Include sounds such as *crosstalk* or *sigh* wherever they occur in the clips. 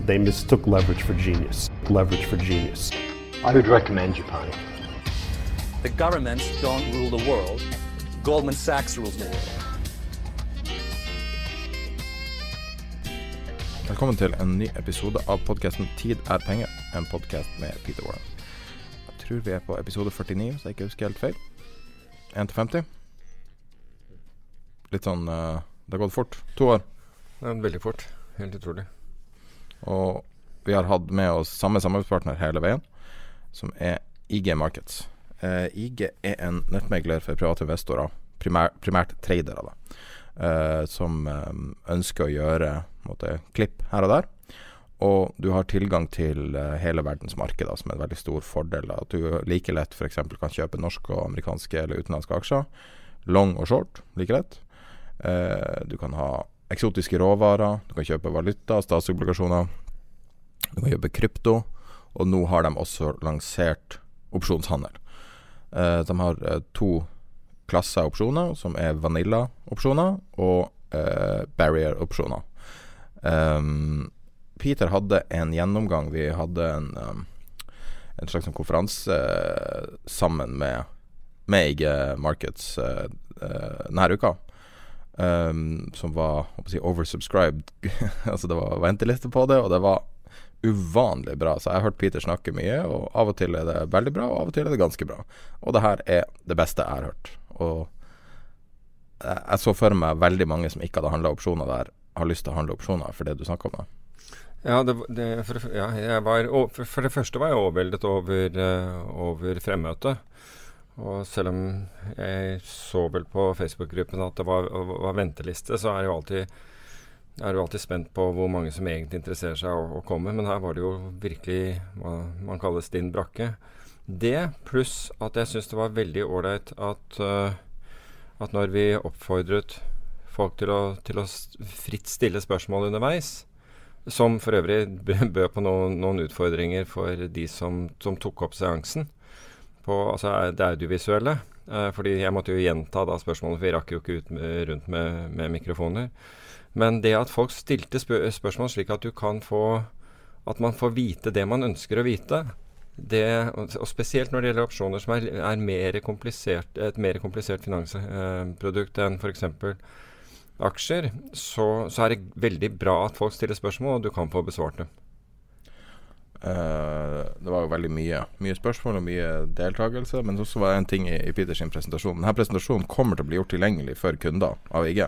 They mistook leverage for genius. Leverage for genius. I would recommend Japan. The governments don't rule the world. Goldman Sachs rules the world. Velkommen til en ny episode av podkasten 'Tid er penger', en podkast med Peter Warren. Jeg tror vi er på episode 49, så jeg ikke husker helt feil. 1 til 50. Litt sånn eh, Det har gått fort. To år. Ja, veldig fort. Helt utrolig. Og vi har hatt med oss samme samarbeidspartner hele veien, som er IG Markets. Eh, IG er en nettmegler for private investorer, primær, primært tradere, da, eh, som eh, ønsker å gjøre måte, klipp her og der. Og du har tilgang til eh, hele verdens marked, som er en veldig stor fordel. Da. At du like lett f.eks. kan kjøpe norske og amerikanske eller utenlandske aksjer. Long og short, like lett. Eh, du kan ha eksotiske råvarer, du kan kjøpe valuta, statsobligasjoner. Du kan kjøpe krypto, og nå har de også lansert opsjonshandel. Eh, de har eh, to klasser opsjoner, som er vanilla-opsjoner og eh, barrier-opsjoner. Um, Peter hadde en gjennomgang. Vi hadde en, um, en slags sånn konferanse eh, sammen med, IG Markets denne uka. Um, som var si, oversubscribed. *laughs* altså det var venteliste på det, og det var uvanlig bra. Så jeg har hørt Peter snakke mye, og av og til er det veldig bra, og av og til er det ganske bra. Og det her er det beste jeg har hørt. Og jeg, så for meg veldig mange som ikke hadde handla opsjoner der, har lyst til å handle opsjoner for det du snakker om. da. Ja, det, det, for, ja var, for, det første var jeg overveldet over, uh, over fremmøtet. Og selv om jeg så vel på Facebook-gruppen at det var, var, venteliste, så er jeg jo alltid, er jo alltid spent på hvor mange som egentlig interesserer seg å, å komme. Men her var det jo virkelig hva man kaller stinn brakke. Det pluss at jeg syns det var veldig ålreit at, uh, at når vi oppfordret folk til å, til å fritt stille spørsmål underveis, som for øvrig bød på noen, noen utfordringer for de som, som tok opp seansen på altså, det audiovisuelle. Eh, fordi jeg måtte jo gjenta da spørsmålet, for vi rakk jo ikke ut rundt med, med, mikrofoner. Men det at folk stilte spør spørsmål slik at du kan få At man får vite det man ønsker å vite. Det, og spesielt når det gjelder opsjoner som er, er mer et mer komplisert finansprodukt enn f.eks. aksjer, så, så, er det veldig bra at folk stiller spørsmål, og du kan få besvart dem. Uh, det var jo veldig mye, mye spørsmål og mye deltakelse. Men også var det en ting i, i Peters presentasjon. Denne presentasjonen kommer til å bli gjort tilgjengelig for kunder av IG.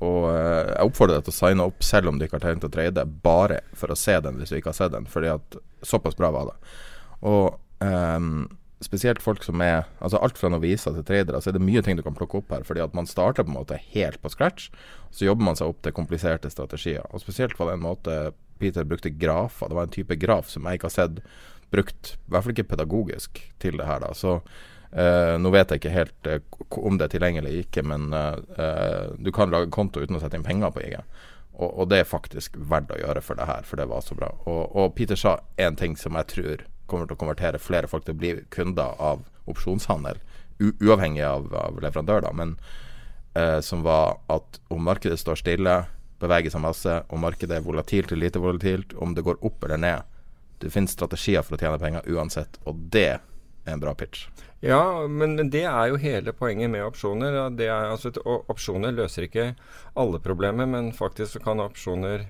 Og uh, jeg oppfordrer deg til å signe opp selv om du ikke har tenkt å trade, bare for å se den hvis du ikke har sett den. Fordi at såpass bra var det. Og um, spesielt folk som er Altså alt fra noviser til tradere, så er det mye ting du kan plukke opp her. Fordi at man starter på en måte helt på scratch, så jobber man seg opp til kompliserte strategier. Og spesielt på den måte Peter brukte grafer. Det var en type graf som jeg ikke har sett brukt, i hvert fall ikke pedagogisk, til det her. da, så Uh, nå vet jeg ikke helt uh, om det er tilgjengelig eller ikke, men uh, du kan lage konto uten å sette inn penger på IG. Og, og, det er faktisk verdt å gjøre for det her, for det var så bra. Og, og Peter sa en ting som jeg tror kommer til å konvertere flere folk til å bli kunder av opsjonshandel, uavhengig av, av leverandør, da, men som var at om markedet står stille, beveger seg masse, og markedet er volatilt eller lite volatilt, om det går opp eller ned. Det finnes strategier for å tjene penger uansett, og det er en bra pitch. Ja, men, det er jo hele poenget med opsjoner. Er, altså, opsjoner løser ikke alle problemer, men faktisk kan opsjoner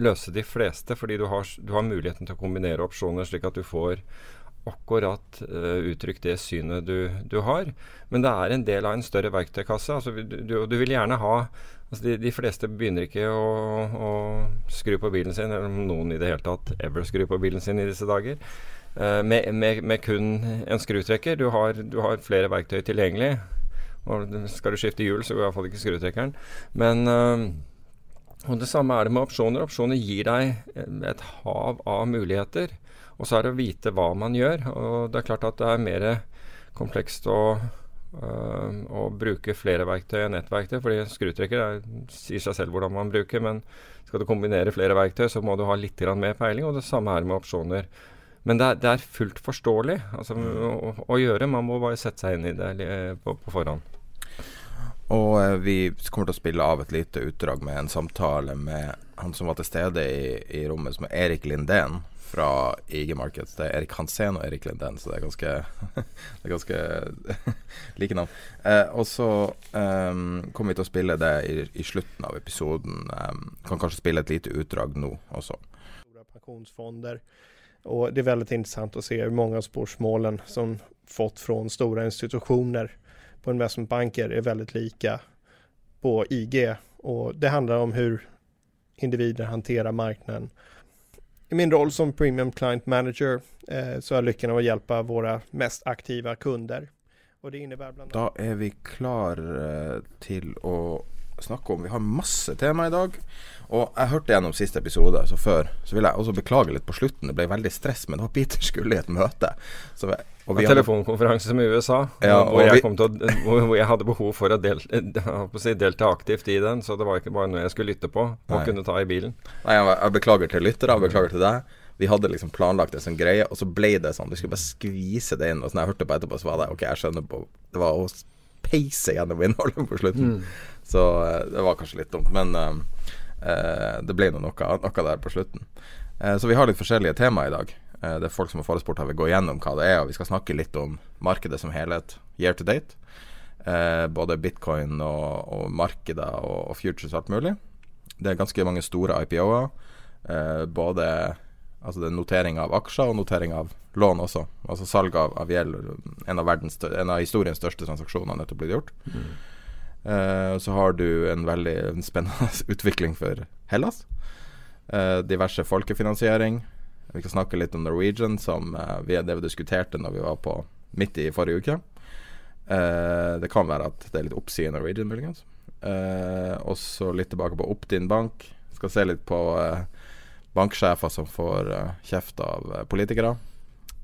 løse de fleste, fordi du har, du har muligheten til å kombinere opsjoner slik at du får akkurat uh, uttrykt det synet du, du, har. Men det er en del av en større verktøykasse. Altså, du, du, vil gjerne ha altså de, de, fleste begynner ikke å, å, skru på bilen sin, eller noen i det hele tatt ever skrur på bilen sin i disse dager, uh, med, med, med, kun en skrutrekker. Du har, du har, flere verktøy tilgjengelig. Og skal du skifte hjul, så går iallfall ikke skrutrekkeren. Men uh, og Det samme er det med opsjoner. Opsjoner gir deg et hav av muligheter. Og så er det å vite hva man gjør. Og det er klart at det er mer komplekst å, øh, å bruke flere verktøy enn ett verktøy. fordi skrutrekker er, sier seg selv hvordan man bruker, men skal du kombinere flere verktøy, så må du ha litt mer peiling. Og det samme er med opsjoner. Men det er, det er fullt forståelig altså, å, å, gjøre. Man må bare sette seg inn i det på, på forhånd. Og eh, vi kommer til å spille av et lite utdrag med en samtale med han som var til stede i, i rommet, som er Erik Lindén fra IG Markets. Det er Erik Hansen og Erik Linden, så det er ganske, *laughs* det er ganske *laughs* like navn. Eh, og så um, kommer vi til å spille det i, i slutten av episoden. Um, kan kanskje spille et lite utdrag nå også. Pensjonsfonder. Og det er veldig interessant å se hvor mange av spørsmålene som fått fra store institusjoner på investmentbanker er veldig like på IG. Og det handler om hvordan individer håndterer marknaden i min roll som Premium Client Manager eh, så er lykken av å hjelpe våre mest aktive kunder. Og det blant Da er vi klar eh, til å snakke om Vi har masse tema i dag. Og jeg hørte gjennom siste episode, så før Så vil jeg også beklage litt på slutten. Det ble veldig stress, men det var Peter skulle i et møte. Så jeg, og vi telefonkonferanse med USA, ja, hvor, jeg å, hvor, jeg hadde behov for å, del, *laughs* å si, delta aktivt i den. Så det var ikke bare noe jeg skulle lytte på og Nei. kunne ta i bilen. Nei, jeg, jeg beklager til lyttere, jeg beklager til deg. Vi hadde liksom planlagt en sånn greie, og så ble det sånn. Vi skulle bare skvise det inn. Og sånn jeg hørte på etterpå, så var det OK, jeg skjønner på Det var å peise gjennom innholdet på slutten. Mm. Så uh, det var kanskje litt dumt. Men uh, uh, det ble nå noe, noe der på slutten. så vi har litt forskjellige temaer i dag. Eh, det er folk som har forespurt her vil gå gjennom hva det er, og vi skal snakke litt om markedet som helhet year to date. Eh, både bitcoin og, og markeder og, og, futures alt mulig. Det er ganske mange store IPO-er. Eh, både altså det er notering av aksjer og notering av lån også. Altså salg av, av gjeld. En av, verdens, en av historiens største transaksjoner har nettopp blitt gjort. Mm. Eh, så har du en veldig spennende *laughs* utvikling for Hellas. Eh, diverse folkefinansiering. Vi kan snakke litt om Norwegian, som uh, vi, det vi diskuterte når vi var på midt i forrige uke. Uh, det kan være at det er litt oppside i Norwegian, muligens. Uh, og så litt tilbake på Optin bank. Skal se litt på banksjefer som får kjeft av politikere.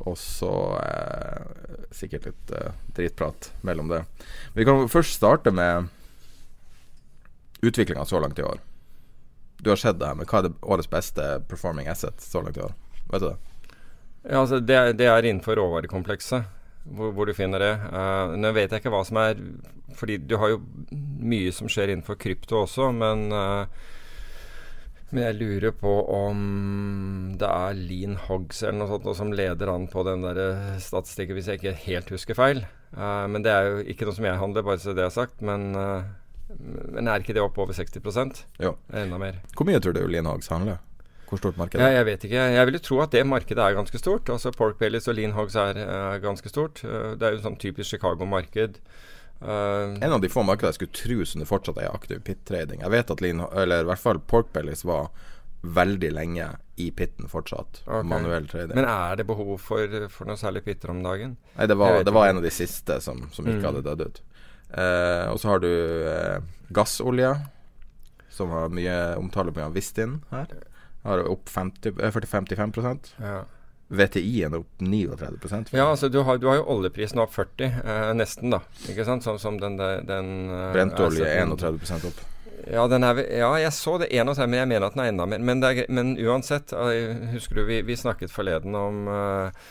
Og så sikkert litt dritprat mellom det. Vi kan først starte med utviklinga så langt i år. Du har sett det her, men hva er det årets beste performing asset så langt i år? Vet du det? Ja, altså det, det er innenfor råvarekomplekset hvor, hvor, du finner det. Uh, nå vet jeg ikke hva som er Fordi du har jo mye som skjer innenfor krypto også, men uh, men jeg lurer på om det er Lean Hogs eller noe sånt som leder an på den der eh, statistikken, hvis jeg ikke helt husker feil. Uh, men det er jo ikke noe som jeg handler, bare så det er sagt. Men, men er ikke det opp over 60% Jo. Enda mer. Hvor mye tror du Lean Hogs handler? Hvor stort markedet er? ja, Jeg vet ikke. Jeg vil jo tro at det markedet er ganske stort. Altså Pork Bellies og Lean Hogs er, er ganske stort. Uh, det er jo sånn typisk Chicago-marked. Uh, en av de få markedene jeg skulle tro som det fortsatt er aktiv pit-trading. Jeg vet at Lean, eller i hvert fall Pork Bellies var veldig lenge i pitten fortsatt. Okay. Manuell trading. Men er det behov for, for noe særlig pitter om dagen? Nei, det var, det var en av de siste som, som ikke mm. hadde dødd ut. Uh, og så har du gassolje, som har mye omtale på Vistin her. Har opp 40-55 eh, ja. VTI er opp 39% Ja, altså du har, du har, jo oljeprisen opp 40, eh, nesten, da. Ikke sant? Som, som den, den Brentolje 31% opp. Ja, er, ja, jeg så det 31, men jeg mener at den er enda mer. Men, er, men uansett, husker du vi, vi snakket forleden om eh,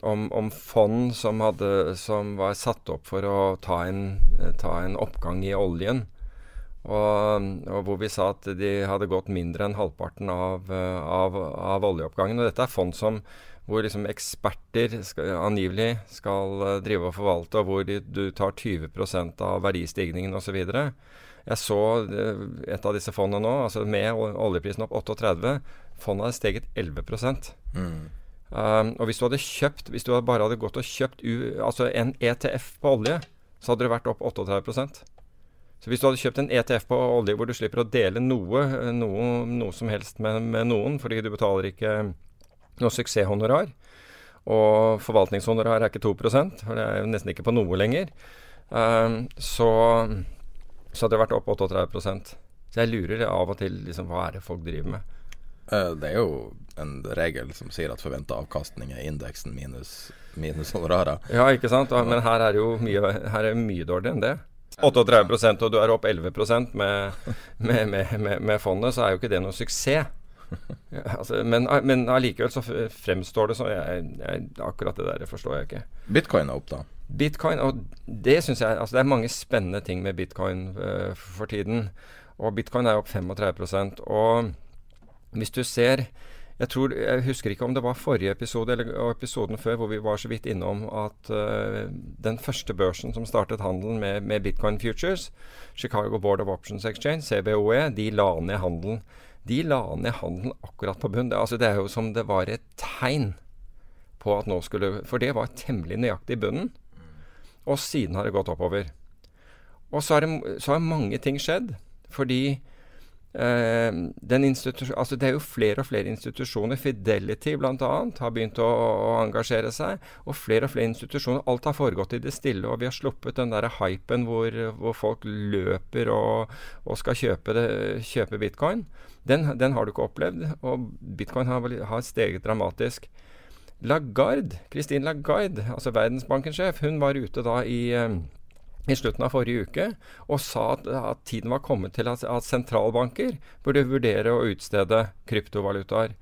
om, om, fond som, hadde, som, var satt opp for å ta en, ta en oppgang i oljen. Og, og, hvor vi sa at de hadde gått mindre enn halvparten av, av, av oljeoppgangen. Og dette er fond som, hvor liksom eksperter skal, angivelig skal drive og forvalte, og hvor de, du tar 20% av verdistigningen osv. Jeg så et av disse fondene nå, altså med oljeprisen opp 38. Fondet hadde steget 11 mm. um, Og hvis du hadde kjøpt Hvis du bare hadde gått og kjøpt u, altså en ETF på olje, så hadde det vært opp 38 så hvis du hadde kjøpt en ETF på olje hvor du slipper å dele noe, noe, noe som helst med, med, noen, fordi du betaler ikke noe suksesshonorar, og forvaltningshonorar er ikke 2 for det er jo nesten ikke på noe lenger, um, så, så hadde det vært opp 38% Så jeg lurer av og til liksom, hva er det folk driver med. Uh, det er jo en regel som sier at forventa avkastning er indeksen minus, minus honorarer. Ja, ikke sant. Men her er det jo mye, her er mye dårligere enn det. 38% og du er opp 11% med, med, med, med, fondet, så er jo ikke det noe suksess. *laughs* Altså, men, men allikevel så fremstår det så jeg, jeg, Akkurat det der forstår jeg ikke. Bitcoin er opp, da? Bitcoin, og det synes jeg altså Det er mange spennende ting med bitcoin uh, for tiden. Og bitcoin er opp 35% Og hvis du ser jeg, tror, jeg husker ikke om det var forrige episode eller episoden før hvor vi var så vidt innom at uh, den første børsen som startet handelen med, med, Bitcoin Futures, Chicago Board of Options Exchange, CBOE, de la ned handelen. De la ned handelen akkurat på bunn. Det, altså, det er jo som det var et tegn på at nå skulle For det var temmelig nøyaktig i bunnen. Og siden har det gått oppover. Og så har, så har mange ting skjedd. Fordi altså det er jo flere og flere institusjoner. Fidelity bl.a. har begynt å, å, engasjere seg. Og flere og flere institusjoner. Alt har foregått i det stille. Og vi har sluppet den der hypen hvor, hvor folk løper og, og skal kjøpe, det, kjøpe bitcoin. Den, den, har du ikke opplevd. Og bitcoin har, har steget dramatisk. Lagarde, Christine Lagarde, altså Verdensbankens sjef, hun var ute da i uh, i slutten av forrige uke og sa at, at tiden var kommet til at, at, sentralbanker burde vurdere å utstede kryptovalutaer.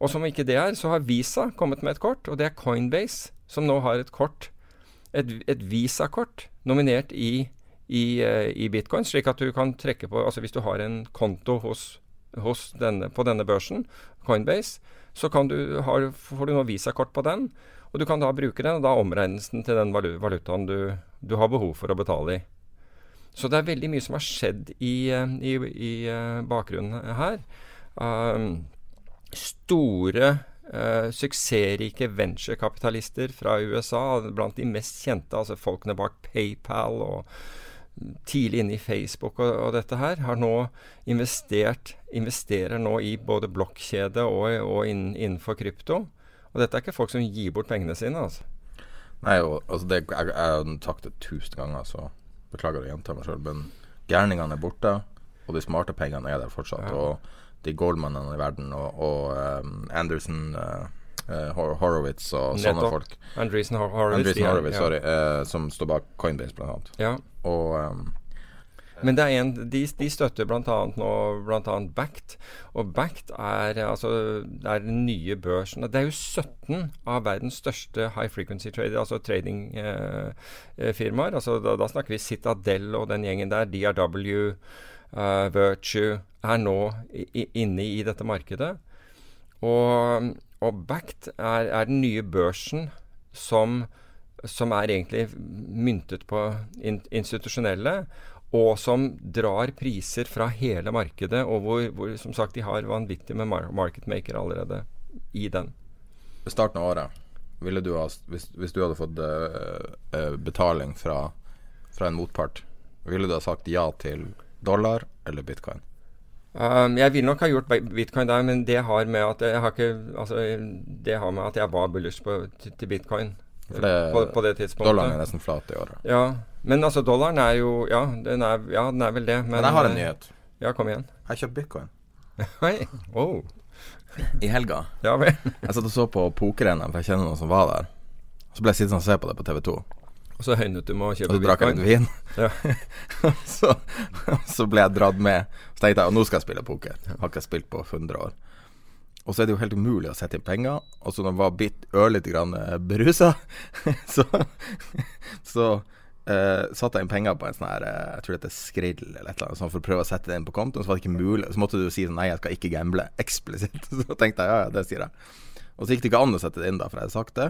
Og som ikke det er, så har Visa kommet med et kort, og det er Coinbase, som nå har et kort, et, et Visa-kort, nominert i, i, uh, i, bitcoin, slik at du kan trekke på Altså hvis du har en konto hos, hos denne, på denne børsen, Coinbase, så du, har, får du nå Visa-kort på den. Og du kan da bruke den, og da omregnes den til den valutaen du, du, har behov for å betale i. Så det er veldig mye som har skjedd i, i, i eh, bakgrunnen her. Um, store, uh, suksessrike venturekapitalister fra USA, blant de mest kjente, altså folkene bak PayPal og tidlig inne i Facebook og, og, dette her, har nå investert, investerer nå i både blokkjede og, og inn, innenfor krypto. Og dette er ikke folk som gir bort pengene sine, altså. Nei, og, altså det, jeg, har sagt det tusen ganger, så beklager å gjenta meg sjøl, men gærningene er borte, og de smarte pengene er der fortsatt. Ja. Og de Goldmannene i verden og, og um, Anderson uh, uh, Horowitz og Nettopp. sånne folk. Andreessen Horowitz, Andreessen Horowitz ja. sorry, uh, som står bak Coinbase, blant annet. Ja. Og um, men en, de, de støtter bl.a. nå bl.a. Bact. Og Bact er, altså, er den nye børsen. Det er jo 17 av verdens største high frequency trader, altså tradingfirmaer. Eh, altså, da, da, snakker vi Citadel og den gjengen der. DRW, uh, eh, Virtue er nå i, inne i dette markedet. Og, og Bact er, er den nye børsen som som er egentlig myntet på in institusjonelle, og som drar priser fra hele markedet, og hvor, hvor som sagt de har vanvittig med marketmaker allerede i den. Ved starten av året, ville du ha, hvis, hvis du hadde fått uh, betaling fra, fra, en motpart, ville du ha sagt ja til dollar eller bitcoin? Um, jeg ville nok ha gjort bitcoin der, men det har med at jeg, har ikke, altså, det har med at jeg var bullish på, til, til bitcoin. Det, på, på det tidspunktet. Dollaren er nesten flat i året. Ja, men altså, dollaren er jo Ja, den er, ja, den er vel det. Men, men jeg har en nyhet. Ja, kom igjen. Jeg har kjøpt bitcoin. *laughs* Hei. Oh. I helga. Ja vel. *laughs* jeg satt og så på poker-NM, for jeg kjenner noen som var der. Så ble jeg sittende og se på det på TV2. Og så høynet du med å kjøpe bitcoin. Og så drakk jeg litt vin. Ja. *laughs* så, så, ble jeg dratt med. Så tenkte jeg at nå skal jeg spille poker. Jeg har ikke spilt på 100 år. Og så er det jo helt umulig å sette inn penger. Og så når jeg var bitt ørlite grann berusa, så, så eh, satte jeg inn penger på en sånn her eh, Jeg tror det heter Skrill eller et eller annet for å prøve å sette det inn på kontoen. Så var det ikke mulig. Så måtte du si sånn Nei, jeg skal ikke gamble. *laughs* Eksplisitt. Så tenkte jeg ja, ja, det sier jeg. Og så gikk det ikke an å sette det inn, da, for jeg hadde sagt det.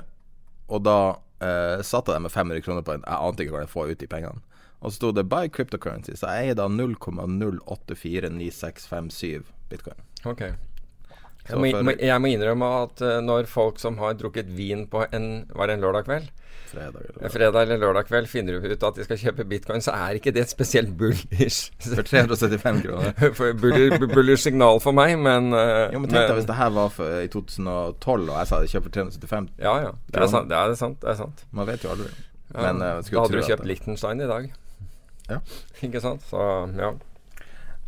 Og da uh, satte jeg med 500 kroner på en Jeg ante ikke hva jeg får ut de pengene. Og så sto det 'buy cryptocurrency', så jeg eier da 0,084965,7 bitcoin. Ok. Jeg må, må, jeg må innrømme at eh, når folk som har drukket vin på en Var det en lørdag kveld? Fredag eller lørdag. Fredag eller lørdag kveld finner ut at de skal kjøpe bitcoin, så er ikke det et spesielt bullish *laughs* For 375 kroner. *laughs* Bullish, bullish signal for meg, men eh, Jo, men tenk deg hvis det her var for, i 2012, og jeg sa jeg kjøper for 375 Ja, ja. Det er sant. Det er sant. Det er sant. Man vet jo aldri. Ja, Men uh, da hadde du kjøpt det- Liechtenstein i dag. Ja. Ikke sant? Så ja.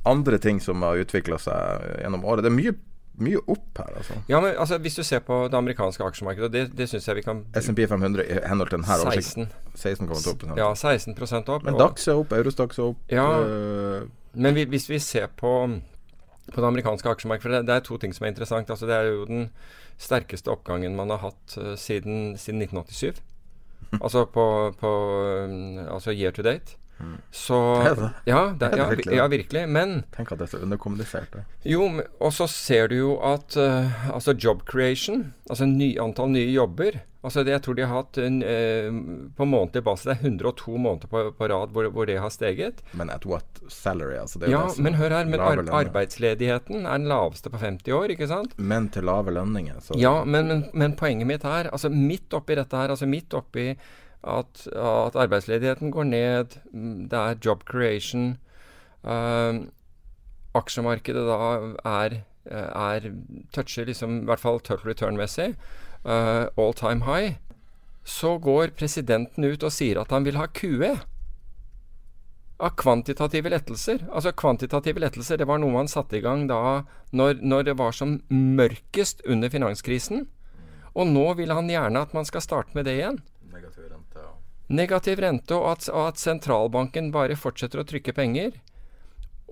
Andre ting som har utvikla seg gjennom året. Det er mye, mye opp her, altså. Ja, men altså, hvis du ser på det amerikanske aksjemarkedet, det, det syns jeg vi kan SMP 500 i henhold til denne oversikten 16. opp, Ja, 16% opp. Men Dax er opp, Eurostax er opp. Ja. øh, Men vi, hvis vi ser på, på det amerikanske aksjemarkedet For det, det er to ting som er interessant. Altså, det er jo den sterkeste oppgangen man har hatt uh, siden, siden 1987. *laughs* altså på, på um, Altså year to date. Så Er det? Ja, det, Er det ja, virkelig ja, virkelig. Men Tenk at det er så underkommunisert. jo, og så ser du jo at uh, altså job creation, altså ny, antall nye jobber altså det, Jeg tror de har hatt en, uh, på månedlig base Det er 102 måneder på, på rad hvor, hvor det har steget. Men at what salary? Altså, det Ja, det men hør her, men ar arbeidsledigheten er den laveste på 50 år, ikke sant? Men til lave lønninger, så Ja, men, men, men poenget mitt her, altså midt oppi dette her, altså midt oppi at, at arbeidsledigheten går ned, mm, det er job creation Uh, Aksjemarkedet da er, er toucher liksom, i hvert fall total return-messig, uh, all time high, så går presidenten ut og sier at han vil ha QE. Av kvantitative lettelser. Altså Kvantitative lettelser det var noe man satte i gang da når, når det var som mørkest under finanskrisen. Og nå vil han gjerne at man skal starte med det igjen. Negativ rente. Og at, og at sentralbanken bare fortsetter å trykke penger.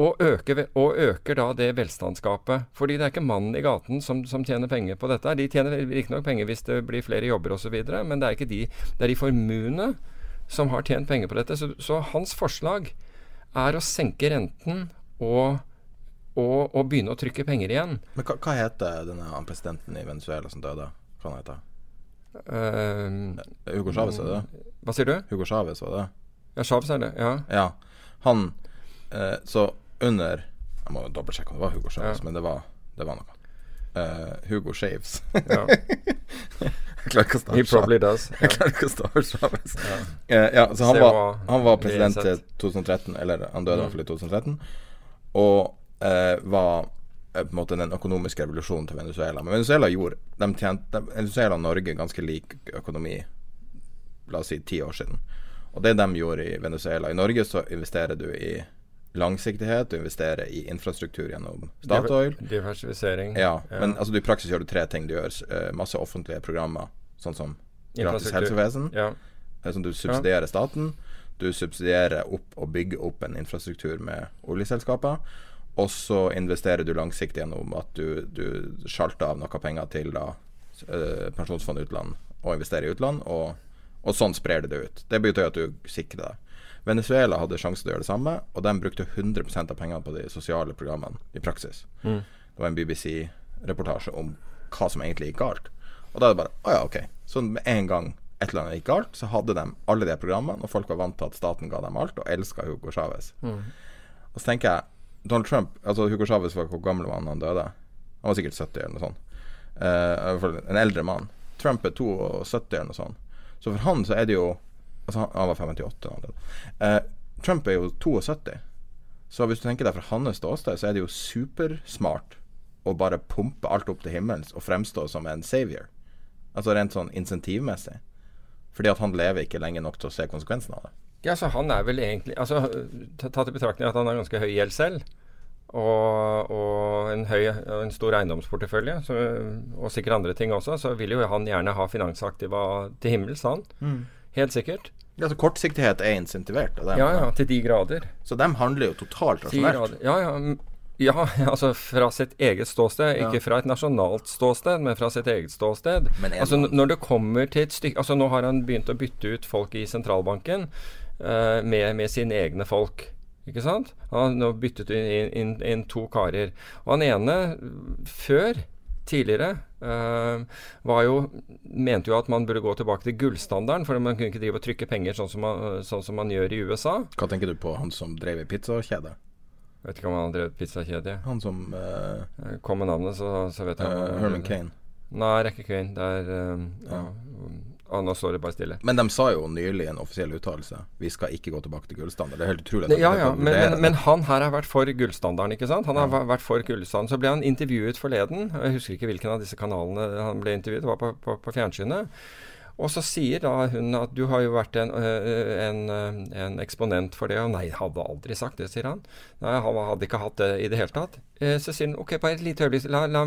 Og øker, og øker da det velstandsgapet. Fordi det er ikke mannen i gaten som, som tjener penger på dette. De tjener riktignok penger hvis det blir flere jobber osv., men det er ikke de. Det er de formuende som har tjent penger på dette. Så, så hans forslag er å senke renten og, og, og begynne å trykke penger igjen. Men hva, hva heter denne presidenten i Venezuela som døde? Hva han heter Eh, Hugo Chávez, er det hva sier du? Hugo Chávez, var det? Ja, Chavez er det. Ja. Ja. Han uh, Så under Jeg må dobbeltsjekke om det var Hugo Chávez, Ja. men det var, det var noe. Uh, Hugo Shaves. *laughs* Ja. jeg klarer ikke å stave He probably does. Jeg Ja. klarer ikke å stave Chávez. Ja. ja, så han var, han var president til 2013, eller han døde i Mm. hvert fall i 2013, og eh, var på en måte den økonomiske revolusjonen til Venezuela. Men Venezuela gjorde de tjente, Venezuela og Norge ganske lik økonomi, la oss si ti år siden. Og det de gjorde i Venezuela I Norge så investerer du i langsiktighet, du investerer i infrastruktur gjennom Statoil. Diversifisering. Ja, men altså, du, i praksis gjør du tre ting. Du gjør eh, masse offentlige programmer, sånn som gratis helsevesen. Ja. eh, Som du subsidierer staten. Du subsidierer opp og bygger opp en infrastruktur med oljeselskaper. Og så investerer du langsiktig gjennom at du, du sjalter av noe penger til da, eh, pensjonsfond utland og investerer i utland, og, og sånn sprer du det ut. Det betyr at du sikrer deg. Venezuela hadde sjansen til å gjøre det samme, og de brukte 100% av pengene på de sosiale programmene i praksis. Mm. Det var en BBC-reportasje om hva som egentlig gikk galt. Og da er det bare Å ja, ok. Så med en gang et eller annet gikk galt, så hadde de alle de programmene, og folk var vant til at staten ga dem alt, og elska Hugo Chávez. Mm. Og så tenker jeg Donald Trump Altså Hugo Chávez var hvor gammel var han døde? Han var sikkert 70 eller noe sånt. Uh, en eldre mann. Trump er 72 eller noe sånt. Så for han så er det jo Altså han, han var 58 da han døde. Eh, Trump er jo 72. Så hvis du tenker deg fra hans ståsted, så er det jo supersmart å bare pumpe alt opp til himmels og fremstå som en savior. Altså rent sånn insentivmessig. Fordi at han lever ikke lenge nok til å se konsekvensen av det. Ja, så han er vel egentlig Altså, ta- tatt i betraktning at han har ganske høy gjeld selv, og, og en, høy, en stor eiendomsportefølje, så, og sikkert andre ting også, så vil jo han gjerne ha finansaktiva til himmels, han. Mm. Helt sikkert. Ja, så Kortsiktighet er insentivert av dem. Ja, ja, til de grader. Så de handler jo totalt Ti rasjonelt. Ja, ja. Ja, *laughs* altså fra sitt eget ståsted. Ja. Ikke fra et nasjonalt ståsted, men fra sitt eget ståsted. Men Altså Når det kommer til et stykke Altså Nå har han begynt å bytte ut folk i sentralbanken. Eh, med, med sine egne folk. Ikke sant? Han har byttet inn, inn, inn to karer. Og han ene, før, tidligere, eh, var jo mente jo at man burde gå tilbake til gullstandarden, for man kunne ikke drive og trykke penger sånn som man, sånn som man gjør i USA. Hva tenker du på han som drev i pizzakjede? Vet ikke om han drev pizzakjede. Han som Eh, Kom med navnet, så, så vet jeg. Uh, Herman Kane. Nei, er Kane. Det er eh, ja. Ah, nå står det bare stille. Men de sa jo nylig i en offisiell uttalelse Vi skal ikke gå tilbake til gullstandard. Det er helt utrolig. Ja, ja, men, men, men han her har vært for gullstandarden, ikke sant? Han har ja. vært for gullstandarden. Så ble han intervjuet forleden. Jeg husker ikke hvilken av disse kanalene han ble intervjuet. Det var på, på, på fjernsynet. Og så sier da hun at du har jo vært en, en, en eksponent for det. Og nei, hadde aldri sagt det, sier han. Nei, han hadde ikke hatt det i det hele tatt. Eh, Så sier han ok, bare et lite øyeblikk, la, la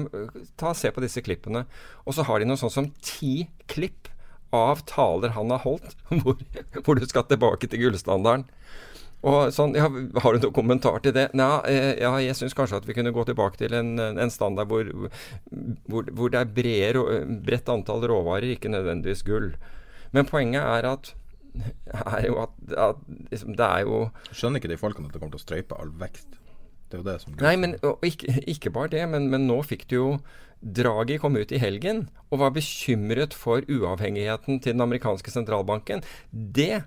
ta og se på disse klippene. Og så har de noe sånt som ti klipp av taler han har holdt, *laughs* hvor, hvor du skal tilbake til gullstandarden. Og sånn, ja, Har du noen kommentar til det? Nei, eh, ja, jeg syns kanskje at vi kunne gå tilbake til en, en standard hvor, hvor, hvor det er brede, bredt antall råvarer, ikke nødvendigvis gull. Men poenget er at er at, at liksom, det er jo Skjønner ikke de folkene at det kommer til å strøype all vekst? Det er jo det som Nei, men ikke, ikke bare det, men, men nå fikk du jo Draghi kom ut i helgen og var bekymret for uavhengigheten til den amerikanske sentralbanken. Det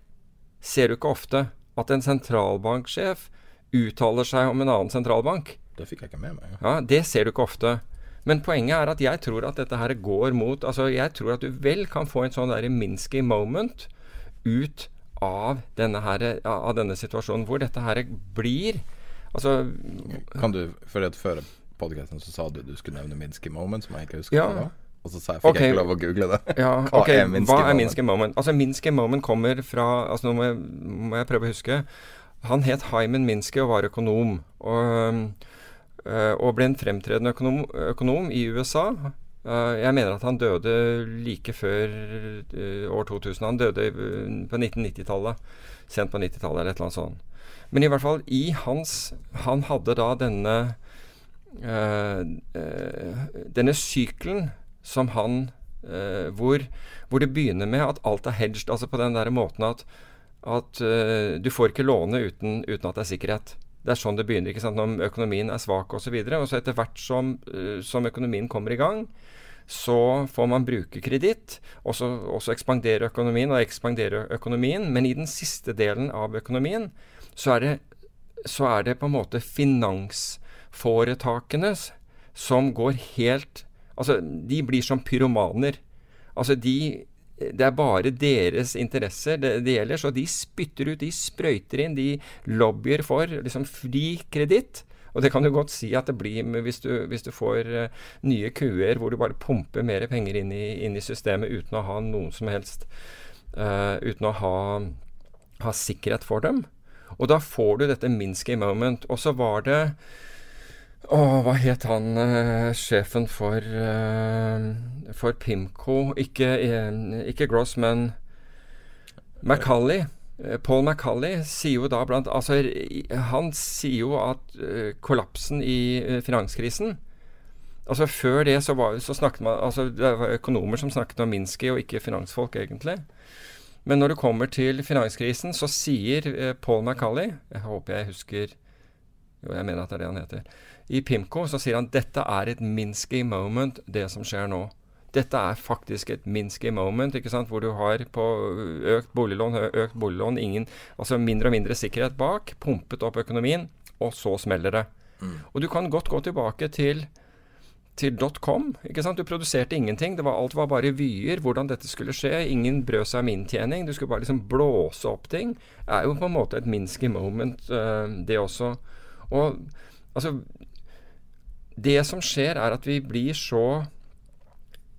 ser du ikke ofte. At en sentralbanksjef uttaler seg om en annen sentralbank. Det fikk jeg ikke med meg. Ja, Det ser du ikke ofte. Men poenget er at jeg tror at dette her går mot Altså, jeg tror at du vel kan få en sånn derre Minsky moment ut av denne, her, av denne situasjonen, hvor dette her blir Altså Kan du, for at Før podcasten så sa du du skulle nevne Minsky Moment, som jeg ikke husker Ja. Det. Og så sa jeg, fikk okay. jeg ikke lov å google det. Ja, *laughs* Hva okay. er Minsky Hva er Moment? Minsky Moment? Altså Minsky Moment kommer fra altså Nå må jeg, må jeg prøve å huske. Han het Hyman Minsky og var økonom. Og, øh, og ble en fremtredende økonom, økonom i USA. Øh, jeg mener at han døde like før øh, år 2000. Han døde på 1990-tallet. Sent på 90-tallet eller et eller annet sånt. Men i hvert fall i hans Han hadde da denne Denne sykelen som han eh, hvor, hvor det begynner med at alt er hedged. Altså på den der måten at, at eh, du får ikke låne uten, uten at det er sikkerhet. Det er sånn det begynner. ikke sant, Når økonomien er svak osv. Og, så videre, og så etter hvert som, eh, som økonomien kommer i gang, så får man bruke kreditt, og så og så ekspanderer økonomien og ekspanderer økonomien. Men i den siste delen av økonomien så er det, så er det på en måte finansforetakene som går helt Altså, de blir som pyromaner. Altså, de Det er bare deres interesser det, det gjelder, så de spytter ut, de sprøyter inn, de lobbyer for liksom fri kreditt. Og det kan du godt si at det blir hvis, du, hvis du får uh, nye kuer hvor du bare pumper mer penger inn i, inn i systemet uten å ha noen som helst uh, Uten å ha, ha sikkerhet for dem. Og da får du dette Minsky moment. Og så var det å, hva het han eh, sjefen for, eh, for Pimco? Ikke, eh, ikke Gross, men Macaulay. Eh, Paul McCulley sier jo da blant Altså, han sier jo at eh, kollapsen i finanskrisen Altså Før det så, var, så snakket man Altså det var økonomer som snakket om Minsky, og ikke finansfolk, egentlig. Men når det kommer til finanskrisen, så sier Paul McCulley Jeg håper jeg husker Jo, jeg mener at det er det han heter. I Pimco så sier han dette er et Minsky moment, det som skjer nå. Dette er faktisk et Minsky moment, ikke sant? hvor du har på økt boliglån, økt boliglån, ingen, altså mindre og mindre sikkerhet bak, pumpet opp økonomien, og så smeller det. Og du kan godt gå tilbake til til .com. ikke sant? Du produserte ingenting. Det var, alt var bare vyer. Hvordan dette skulle skje. Ingen brød seg om inntjening. Du skulle bare liksom blåse opp ting. Det er jo på en måte et Minsky moment, uh, det også. Og altså Det som skjer, er at vi blir så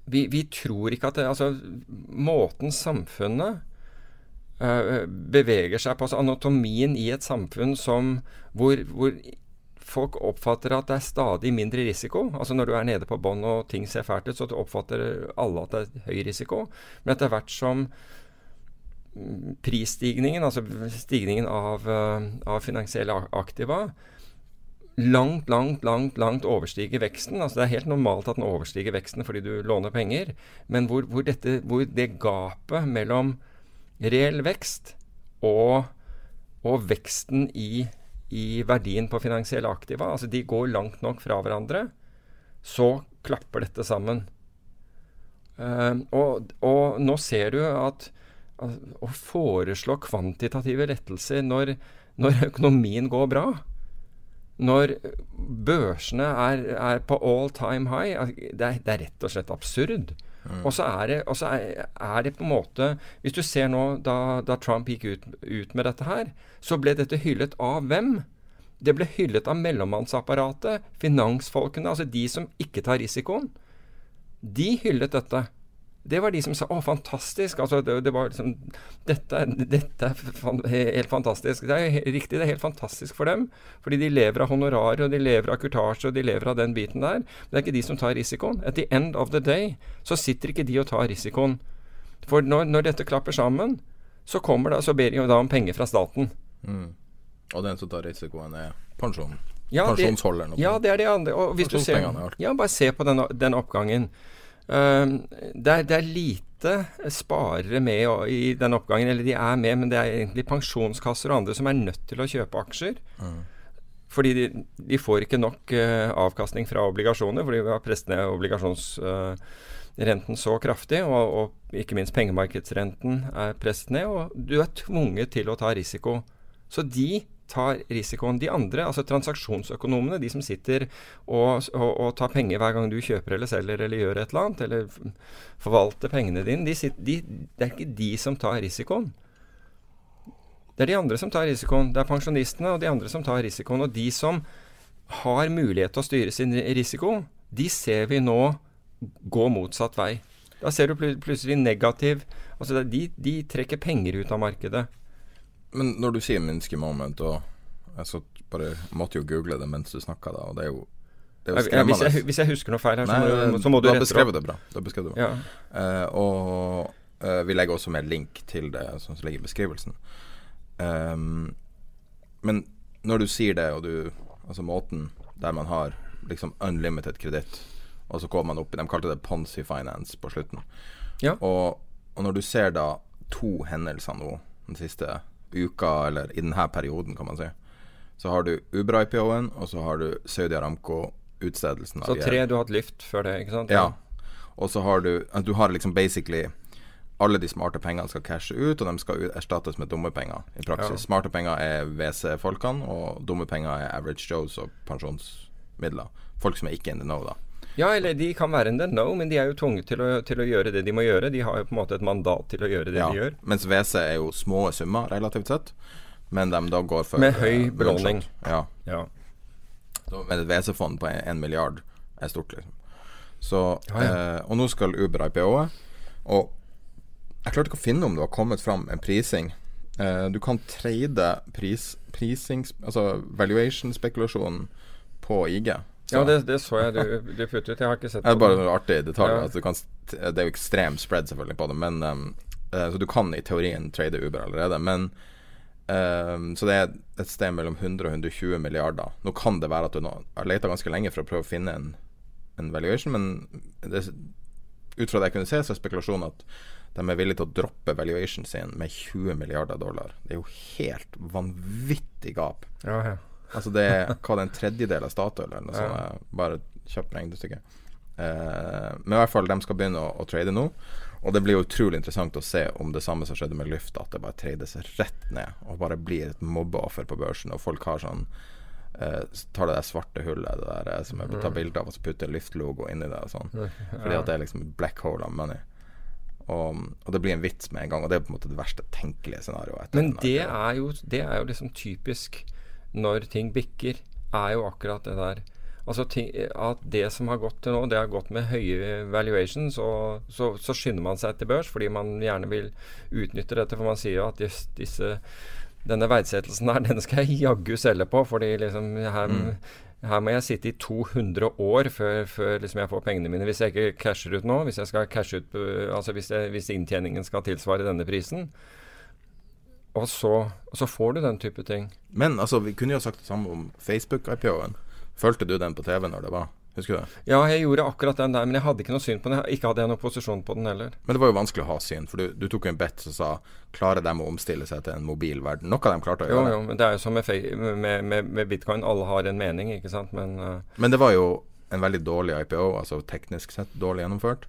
Vi, vi tror ikke at det Altså, måten samfunnet eh, beveger seg på, altså anatomien i et samfunn som hvor, hvor folk oppfatter at det er stadig mindre risiko. Altså Når du er nede på bånn og ting ser fælt ut, så oppfatter alle at det er høy risiko. Men etter hvert som prisstigningen, altså stigningen av, eh, av finansielle aktiva, langt, langt, langt langt overstiger veksten. Altså Det er helt normalt at den overstiger veksten fordi du låner penger, men hvor, hvor, dette, hvor det gapet mellom reell vekst og og veksten i, i verdien på finansielle aktiva, altså de går langt nok fra hverandre, så klapper dette sammen. Uh, og, og, nå ser du at, at å foreslå kvantitative lettelser når, når, økonomien går bra, når børsene er, er på all time high, det er, det er rett og slett absurd. Mm. Og så er, det, er, er det på en måte Hvis du ser nå, da, da Trump gikk ut, ut, med dette her, så ble dette hyllet av hvem? Det ble hyllet av mellommannsapparatet, finansfolkene, altså de som ikke tar risikoen. De hyllet dette. Det var de som sa 'Å, fantastisk'. Altså, det, det var liksom dette, dette, er helt fantastisk. Det er riktig, det er helt fantastisk for dem. Fordi de lever av honorarer, og de lever av kurtasje, og de lever av den biten der. Men det er ikke de som tar risikoen. At the end of the day så sitter ikke de og tar risikoen. For når, når dette klapper sammen, så, kommer det, så ber de da om penger fra staten. Mm. Og den som tar risikoen, er pensjonen? Ja, Pensjonsholderen? ja, det er det andre. Og hvis du ser, ja, bare se på den, den oppgangen. Uh, det, er, det, er, lite sparere med i den oppgangen, eller de er med, men det er egentlig pensjonskasser og andre som er nødt til å kjøpe aksjer. Mm. Fordi de, de, får ikke nok uh, avkastning fra obligasjoner, fordi vi har presset ned obligasjonsrenten uh, så kraftig, og, og, ikke minst pengemarkedsrenten er presset ned, og du er tvunget til å ta risiko. Så de tar risikoen. De andre, altså transaksjonsøkonomene, de som sitter og, og, og, tar penger hver gang du kjøper eller selger eller gjør et eller annet, eller forvalter pengene dine, de sitter, de, det er ikke de som tar risikoen. Det er de andre som tar risikoen. Det er pensjonistene og de andre som tar risikoen. Og de som har mulighet til å styre sin risiko, de ser vi nå gå motsatt vei. Da ser du plutselig negativ Altså de, de trekker penger ut av markedet. Men når du sier Minsky moment, og jeg så bare måtte jo google det mens du snakka, da, og det er jo ja, hvis, jeg, hvis, jeg, husker noe feil her, Nei, så, må, så må du, rette har beskrevet det bra. Da beskrev du det bra. Ja. Uh, og uh, vi legger også med link til det som ligger i beskrivelsen. Um, men når du sier det, og du Altså måten der man har liksom unlimited kreditt, og så kommer man opp i De kalte det Ponzi Finance på slutten. Ja. Og, og når du ser da to hendelser nå den siste uka, eller i denne perioden, kan man si. Så har du Uber-IPO-en, og så har du Saudi Aramco-utstedelsen. Så tre du har hatt lyft før det, ikke sant? Ja. Og så har du Du har liksom basically alle de smarte pengene skal cashe ut, og de skal erstattes med dumme penger i praksis. Ja. Smarte penger er WC-folkene, og dumme penger er average Joes og pensjonsmidler. Folk som er ikke in the know, da. Ja, eller de kan være en know, men de er jo tvunget til å, til å, gjøre det de må gjøre. De har jo på en måte et mandat til å gjøre det ja, de gjør. Mens WC er jo små summer relativt sett, men de da går for Med høy belåning. Ja. ja. med et WC-fond på en milliard er stort, liksom. Så, ja, ja. Eh, og nå skal Uber IPO-et. Og jeg klarte ikke å finne om det har kommet fram en prising. Eh, du kan trade pris, prising, altså valuation-spekulasjonen på IG. Så. Ja, det, det, så jeg du, du puttet. Jeg har ikke sett det. Er bare noen artig detalj. Ja. Altså, kan, det er jo ekstrem spread selvfølgelig på det, men um, uh, Så du kan i teorien trade Uber allerede. Men um, Så det er et sted mellom 100 og 120 milliarder. Nå kan det være at du nå har leita ganske lenge for å prøve å finne en, en valuation, men det, ut fra det jeg kunne se, så er spekulasjonen at de er villige til å droppe valuation sin med 20 milliarder dollar. Det er jo helt vanvittig gap. Ja, ja. Altså det er hva en tredjedel av Statoil eller noe sånt. Bare kjapt regnestykke. Uh, men i hvert fall, de skal begynne å, å, trade nå. Og det blir utrolig interessant å se om det samme som skjedde med Lyft, at det bare trades rett ned og bare blir et mobbeoffer på børsen. Og folk har sånn uh, tar det der svarte hullet det der, som jeg tar mm. bilde av, og så putter Lyft-logo inni det og sånn. Fordi at det er liksom black hole of money. Og, og, det blir en vits med en gang, og det er på en måte det verste tenkelige scenarioet. Men det er, jo, det er jo liksom typisk når ting bikker, er jo akkurat det der. Altså ting, At det som har gått til nå, det har gått med høye valuations, og så, så skynder man seg til børs fordi man gjerne vil utnytte dette. For man sier jo at disse, disse denne verdsettelsen her, *laughs* den skal jeg jaggu selge på. fordi liksom her, mm. her, må jeg sitte i 200 år før, før liksom jeg får pengene mine. Hvis jeg ikke casher ut nå, hvis jeg skal cashe ut altså hvis, jeg, hvis inntjeningen skal tilsvare denne prisen, og så, og så, får du den type ting. Men altså, vi kunne jo sagt det samme om Facebook-IPO-en. Følte du den på TV når det var? Husker du det? Ja, jeg gjorde akkurat den der, men jeg hadde ikke noe syn på den. Ikke hadde jeg noen posisjon på den heller. Men det var jo vanskelig å ha syn, for du, du tok jo en bet som sa Klarer de å omstille seg til en mobil verden? Noe dem klarte å gjøre. jo, jo, men det er jo som med, med, med, med bitcoin. Alle har en mening, ikke sant. Men uh... Men det var jo en veldig dårlig IPO, altså teknisk sett dårlig gjennomført.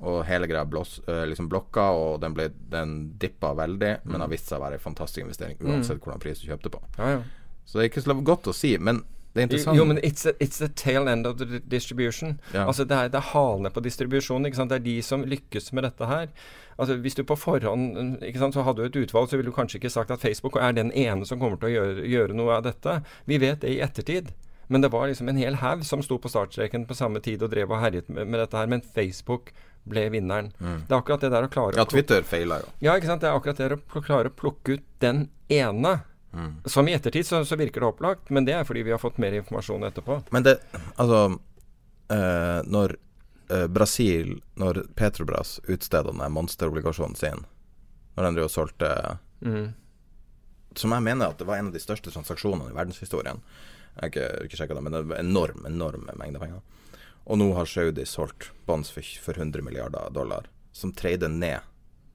Og hele greia blås, eh, liksom blokka, og den, ble, den dippa veldig, men har vist seg å være en fantastisk investering uansett hvordan pris du kjøpte på. ja, ja. Så det er ikke så godt å si, men det er interessant. Jo, men it's, a, it's the tail end of the distribution. Ja. Altså det er, det er halene på distribusjonen. ikke sant? Det er de som lykkes med dette her. Altså Hvis du på forhånd ikke sant, så hadde du et utvalg, så ville du kanskje ikke sagt at Facebook er den ene som kommer til å gjøre, gjøre noe av dette. Vi vet det i ettertid. Men det var liksom en hel haug som sto på startstreken på samme tid og drev og herjet med, med dette her. Men Facebook ble vinneren. Det er akkurat det der å klare Ja, Twitter feila jo. ja, ikke sant. Det er akkurat det å klare å plukke ut den ene. Som i ettertid så, så virker det opplagt, men det er fordi vi har fått mer informasjon etterpå. Men det Altså eh, Når eh, Brasil Når Petrobras utsteder den monsterobligasjonen sin, når den driver og solgte Mm. Som jeg mener at det var en av de største transaksjonene i verdenshistorien. Jeg har ikke, ikke sjekka det, men det var enorm, enorme mengder penger. Og nå har Saudi solgt bonds for, for 100 milliarder dollar, som treide ned.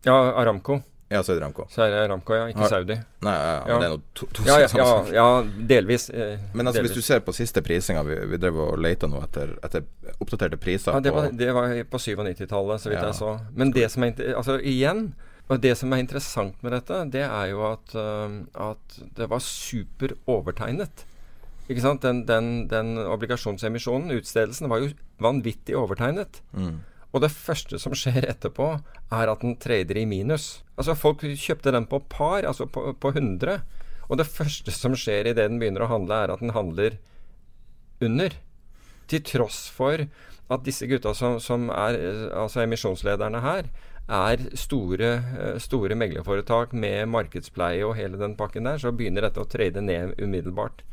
Ja, Aramco. Ja, Saudi Aramco. Det Aramco, ja. Ikke Saudi. Nei, ja, ja, Ja. det er noe to, to Ja, ja, ja, delvis. Eh, Men altså, hvis du ser på siste prisinga Vi, vi drev og leita nå etter, etter oppdaterte priser ja, det, var, på det var på 97-tallet, så vidt jeg så. Men det som er Altså, igjen og det som er interessant med dette, det er jo at, uh, at det var super overtegnet. Ikke sant? Den, den, den obligasjonsemisjonen, utstedelsen, var jo vanvittig overtegnet. mm. Og det første som skjer etterpå, er at den trader i minus. Altså Folk kjøpte den på par, altså på, på 100. Og det første som skjer idet den begynner å handle, er at den handler under. Til tross for at disse gutta som, som er altså emisjonslederne her, er store, eh, store meglerforetak med markedspleie og hele den pakken der, så begynner dette å trade ned umiddelbart.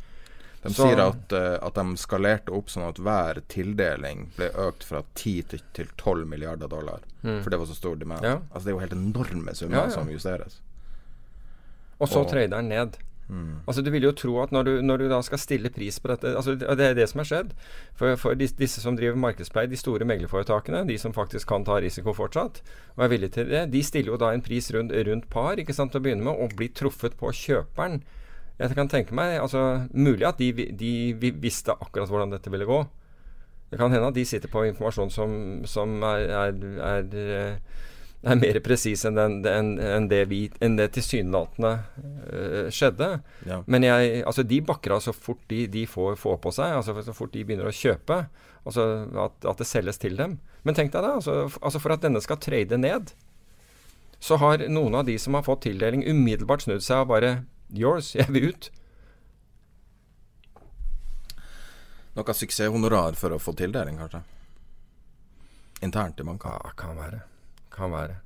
De Så- sier at, eh, at de skalerte opp sånn at hver tildeling ble økt fra 10 til, til 12 milliarder dollar. For det var så stor demand. Mm. Ja. Altså Det er jo helt enorme summer Ja, ja. som justeres. Og så trader den ned. Mm. Altså Du vil jo tro at når du, når du da skal stille pris på dette altså Det det er det som har skjedd. For, for disse, disse som driver markedspleie, de store meglerforetakene, de som faktisk kan ta risiko fortsatt, og er villige til det, de stiller jo da en pris rundt, rundt par ikke sant, til å begynne med, og blir truffet på kjøperen. Jeg kan tenke meg altså Mulig at de, de, visste akkurat hvordan dette ville gå. Det kan hende at de sitter på informasjon som, som er, er, er, eh, er mer presis enn, enn, enn det, vi, enn det tilsynelatende uh, skjedde. Ja. Men jeg, altså de bakker av så fort de, de får, får på seg, altså så fort de begynner å kjøpe. Altså at, at det selges til dem. Men tenk deg det, altså, altså for at denne skal trade ned, så har noen av de som har fått tildeling, umiddelbart snudd seg og bare Yours, jeg vil ut. Noe suksesshonorar for å få tildeling, kanskje? Internt i banken? Ja, kan være. Kan være.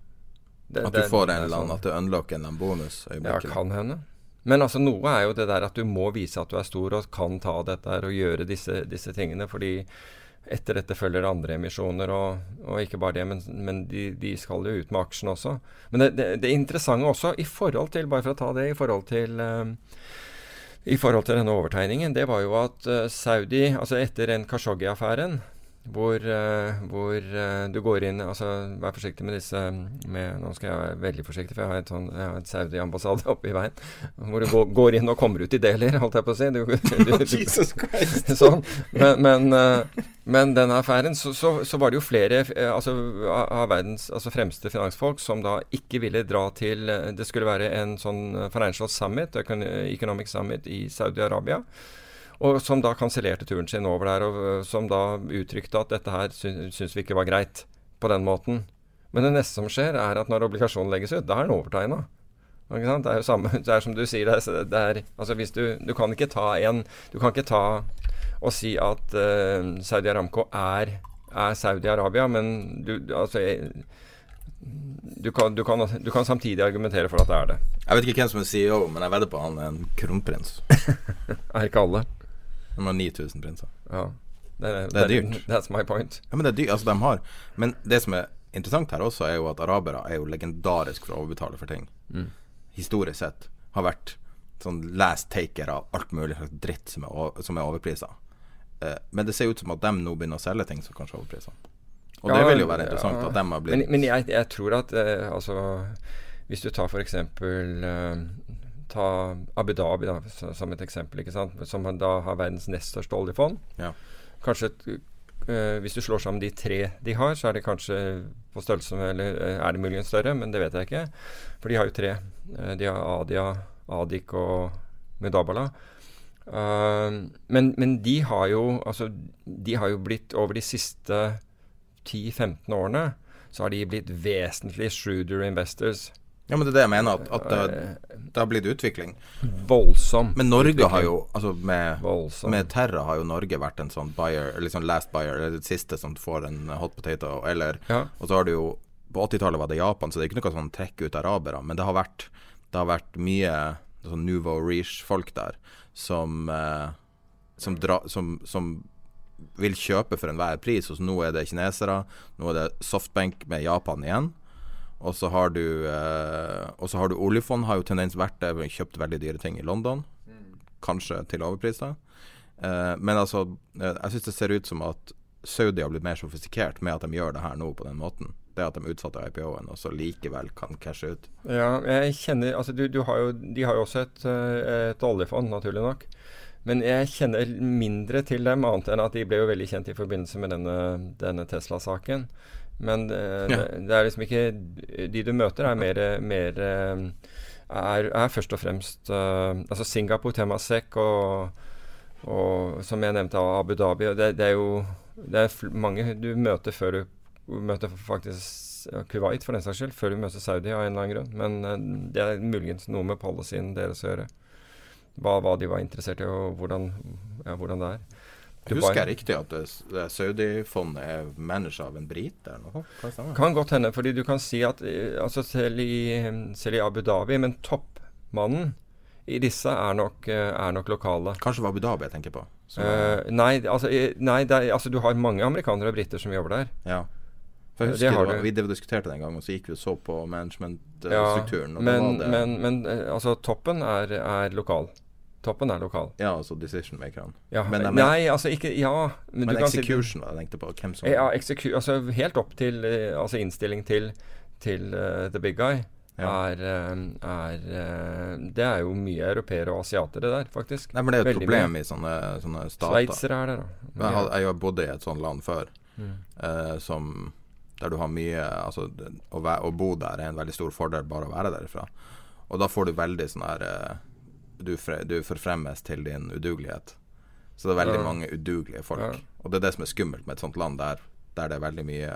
Det- At du det- får en er eller annen sånn. At du unlocker en bonus. Ja, kan hende. Men altså noe er jo det der at du må vise at du er stor og kan ta dette her og gjøre disse, disse tingene. Fordi etter dette følger andre emisjoner, og, og ikke bare det, men, men de, de skal jo ut med aksjen også. Men det, det, det interessante også, i forhold til, bare for å ta det, i forhold til uh, i forhold til denne overtegningen, det var jo at eh, Saudi, altså etter en Khashoggi-affæren, hvor, eh, hvor eh, du går inn altså Vær forsiktig med disse med, Nå skal jeg være veldig forsiktig, for jeg har et, sånn, jeg har et Saudi-ambassade *laughs* oppe i veien. Hvor du går, går inn og kommer ut i deler, *laughs* holdt jeg på å si. Du, du, du, Jesus Christ! *laughs* sånn. Men, men, eh, men denne affæren, så, så, så var det jo flere altså, av verdens altså, fremste finansfolk som da ikke ville dra til Det skulle være en sånn financial summit, economic summit i Saudi-Arabia. Og som da kansellerte turen sin over der, og øh, som da uttrykte at dette her sy syns vi ikke var greit på den måten. Men det neste som skjer, er at når obligasjonen legges ut, da er den overtegna. Det er jo samme, det er som du sier, det er, det er Altså hvis du Du kan ikke ta en Du kan ikke ta og si at uh, Saudi Aramco er, er Saudi-Arabia, men du Altså du kan, du, kan, du kan samtidig argumentere for at det er det. Jeg vet ikke hvem som er CEO, men jeg vedder på han er en kronprins. *laughs* Er ikke alle. De har 9000 prinser. Ja. Det, Det er dyrt. That's my point. Ja, men det er dyrt. Altså, de har Men det som er interessant her også, er jo at arabere er jo legendarisk for å overbetale for ting. Historisk sett har vært sånn last taker av alt mulig slags dritt som er, som er overprisa. eh, Men det ser ut som at de nå begynner å selge ting som kanskje er overprisa. Og Ja, det vil jo være interessant ja. at de har blitt Men, men jeg, jeg tror at eh, altså Hvis du tar f.eks. Eh, ta Abu Dhabi da, som et eksempel, ikke sant? som da har verdens nest største oljefond. Ja. Kanskje eh, Hvis du slår sammen de tre de har, så er det kanskje på størrelse med Eller eh, er det muligens større, men det vet jeg ikke. For de har jo tre. Eh, de har Adia, Adik og Mudabala. Uh, men, men de har jo altså De har jo blitt over de siste 10-15 årene så har de blitt vesentlig shrewder investors. Ja, men det er det jeg mener, at, at det, det har blitt utvikling. Voldsom. Men Norge utvikling. har jo Altså med, Voldsom. med Terra har jo Norge vært en sånn buyer, sånn last buyer, eller det siste som får en hot potato, eller Ja. Og så har du jo På 80-tallet var det Japan, så det er ikke noe sånn trekk ut arabere, men det har vært Det har vært mye sånn nouveau riche-folk der som eh, som, dra, som, som vil kjøpe for enhver pris. Og så nå er det kinesere, nå er det softbank med Japan igjen. Og så har du eh, Og så har du oljefond, har jo tendens vært det. Kjøpt veldig dyre ting i London. Kanskje til overpriser. Eh, men altså, eh, jeg syns det ser ut som at Saudi har blitt mer sofistikert med at de gjør det her nå på den måten. Det at de utsatte IPO-en, og så likevel kan cashe ut. Ja, jeg kjenner Altså, du, du har jo, de har jo også et, eh, et oljefond, naturlig nok. Men jeg kjenner mindre til dem, annet enn at de ble jo veldig kjent i forbindelse med denne, denne Tesla-saken. Men eh, Ja. det, det er liksom ikke De du møter, er mer, mer er, er først og fremst uh, Altså Singapore, Temasek og, og som jeg nevnte, Abu Dhabi. Det, det er jo det er mange du møter før du møter faktisk Kuwait, for den saks skyld, før du møter Saudi av en eller annen grunn. Men uh, det er muligens noe med policyen deres å gjøre. Hva, hva de var interessert i, og hvordan, ja, hvordan det er. Dubai- Husker jeg riktig at det, det Saudi-fondet er managed av en brite eller noe? Kan stemme? Kan godt hende, fordi du kan si at eh, altså selv, i, selv i Abu Dhabi, men toppmannen i disse er nok, eh, er nok lokale. Kanskje det var Abu Dhabi jeg tenker på. Er- nei, altså, nei det er, altså du har mange amerikanere og briter som jobber der. ja. For jeg husker det du. Vi diskuterte det en gang, og så gikk vi og så på Ja, management-strukturen. og men, det men, men altså toppen er, er lokal. Toppen er lokal. Ja, altså decision makerne. Ja, Men de er- nei, altså ikke Ja, men, Men execution var det jeg tenkte på. Hvem som Ja, altså helt opp til eh, altså innstilling til, til uh, the big guy. Ja. Er, eh, er eh, Det er jo mye europeere og asiatere der, faktisk. Nei, men det er jo et Veldig problem mye. i sånne, sånne stater. Sveitsere er der, da. Jeg har, jeg har bodd i et sånt land før, Mm. eh, som der du har mye Altså, å, å bo der er en veldig stor fordel, bare å være derifra. Og da får du veldig sånn her eh, du, fre, du forfremmes til din udugelighet. Så det er veldig Ja. mange udugelige folk. Ja. Og det er det som er skummelt med et sånt land der, der det er veldig mye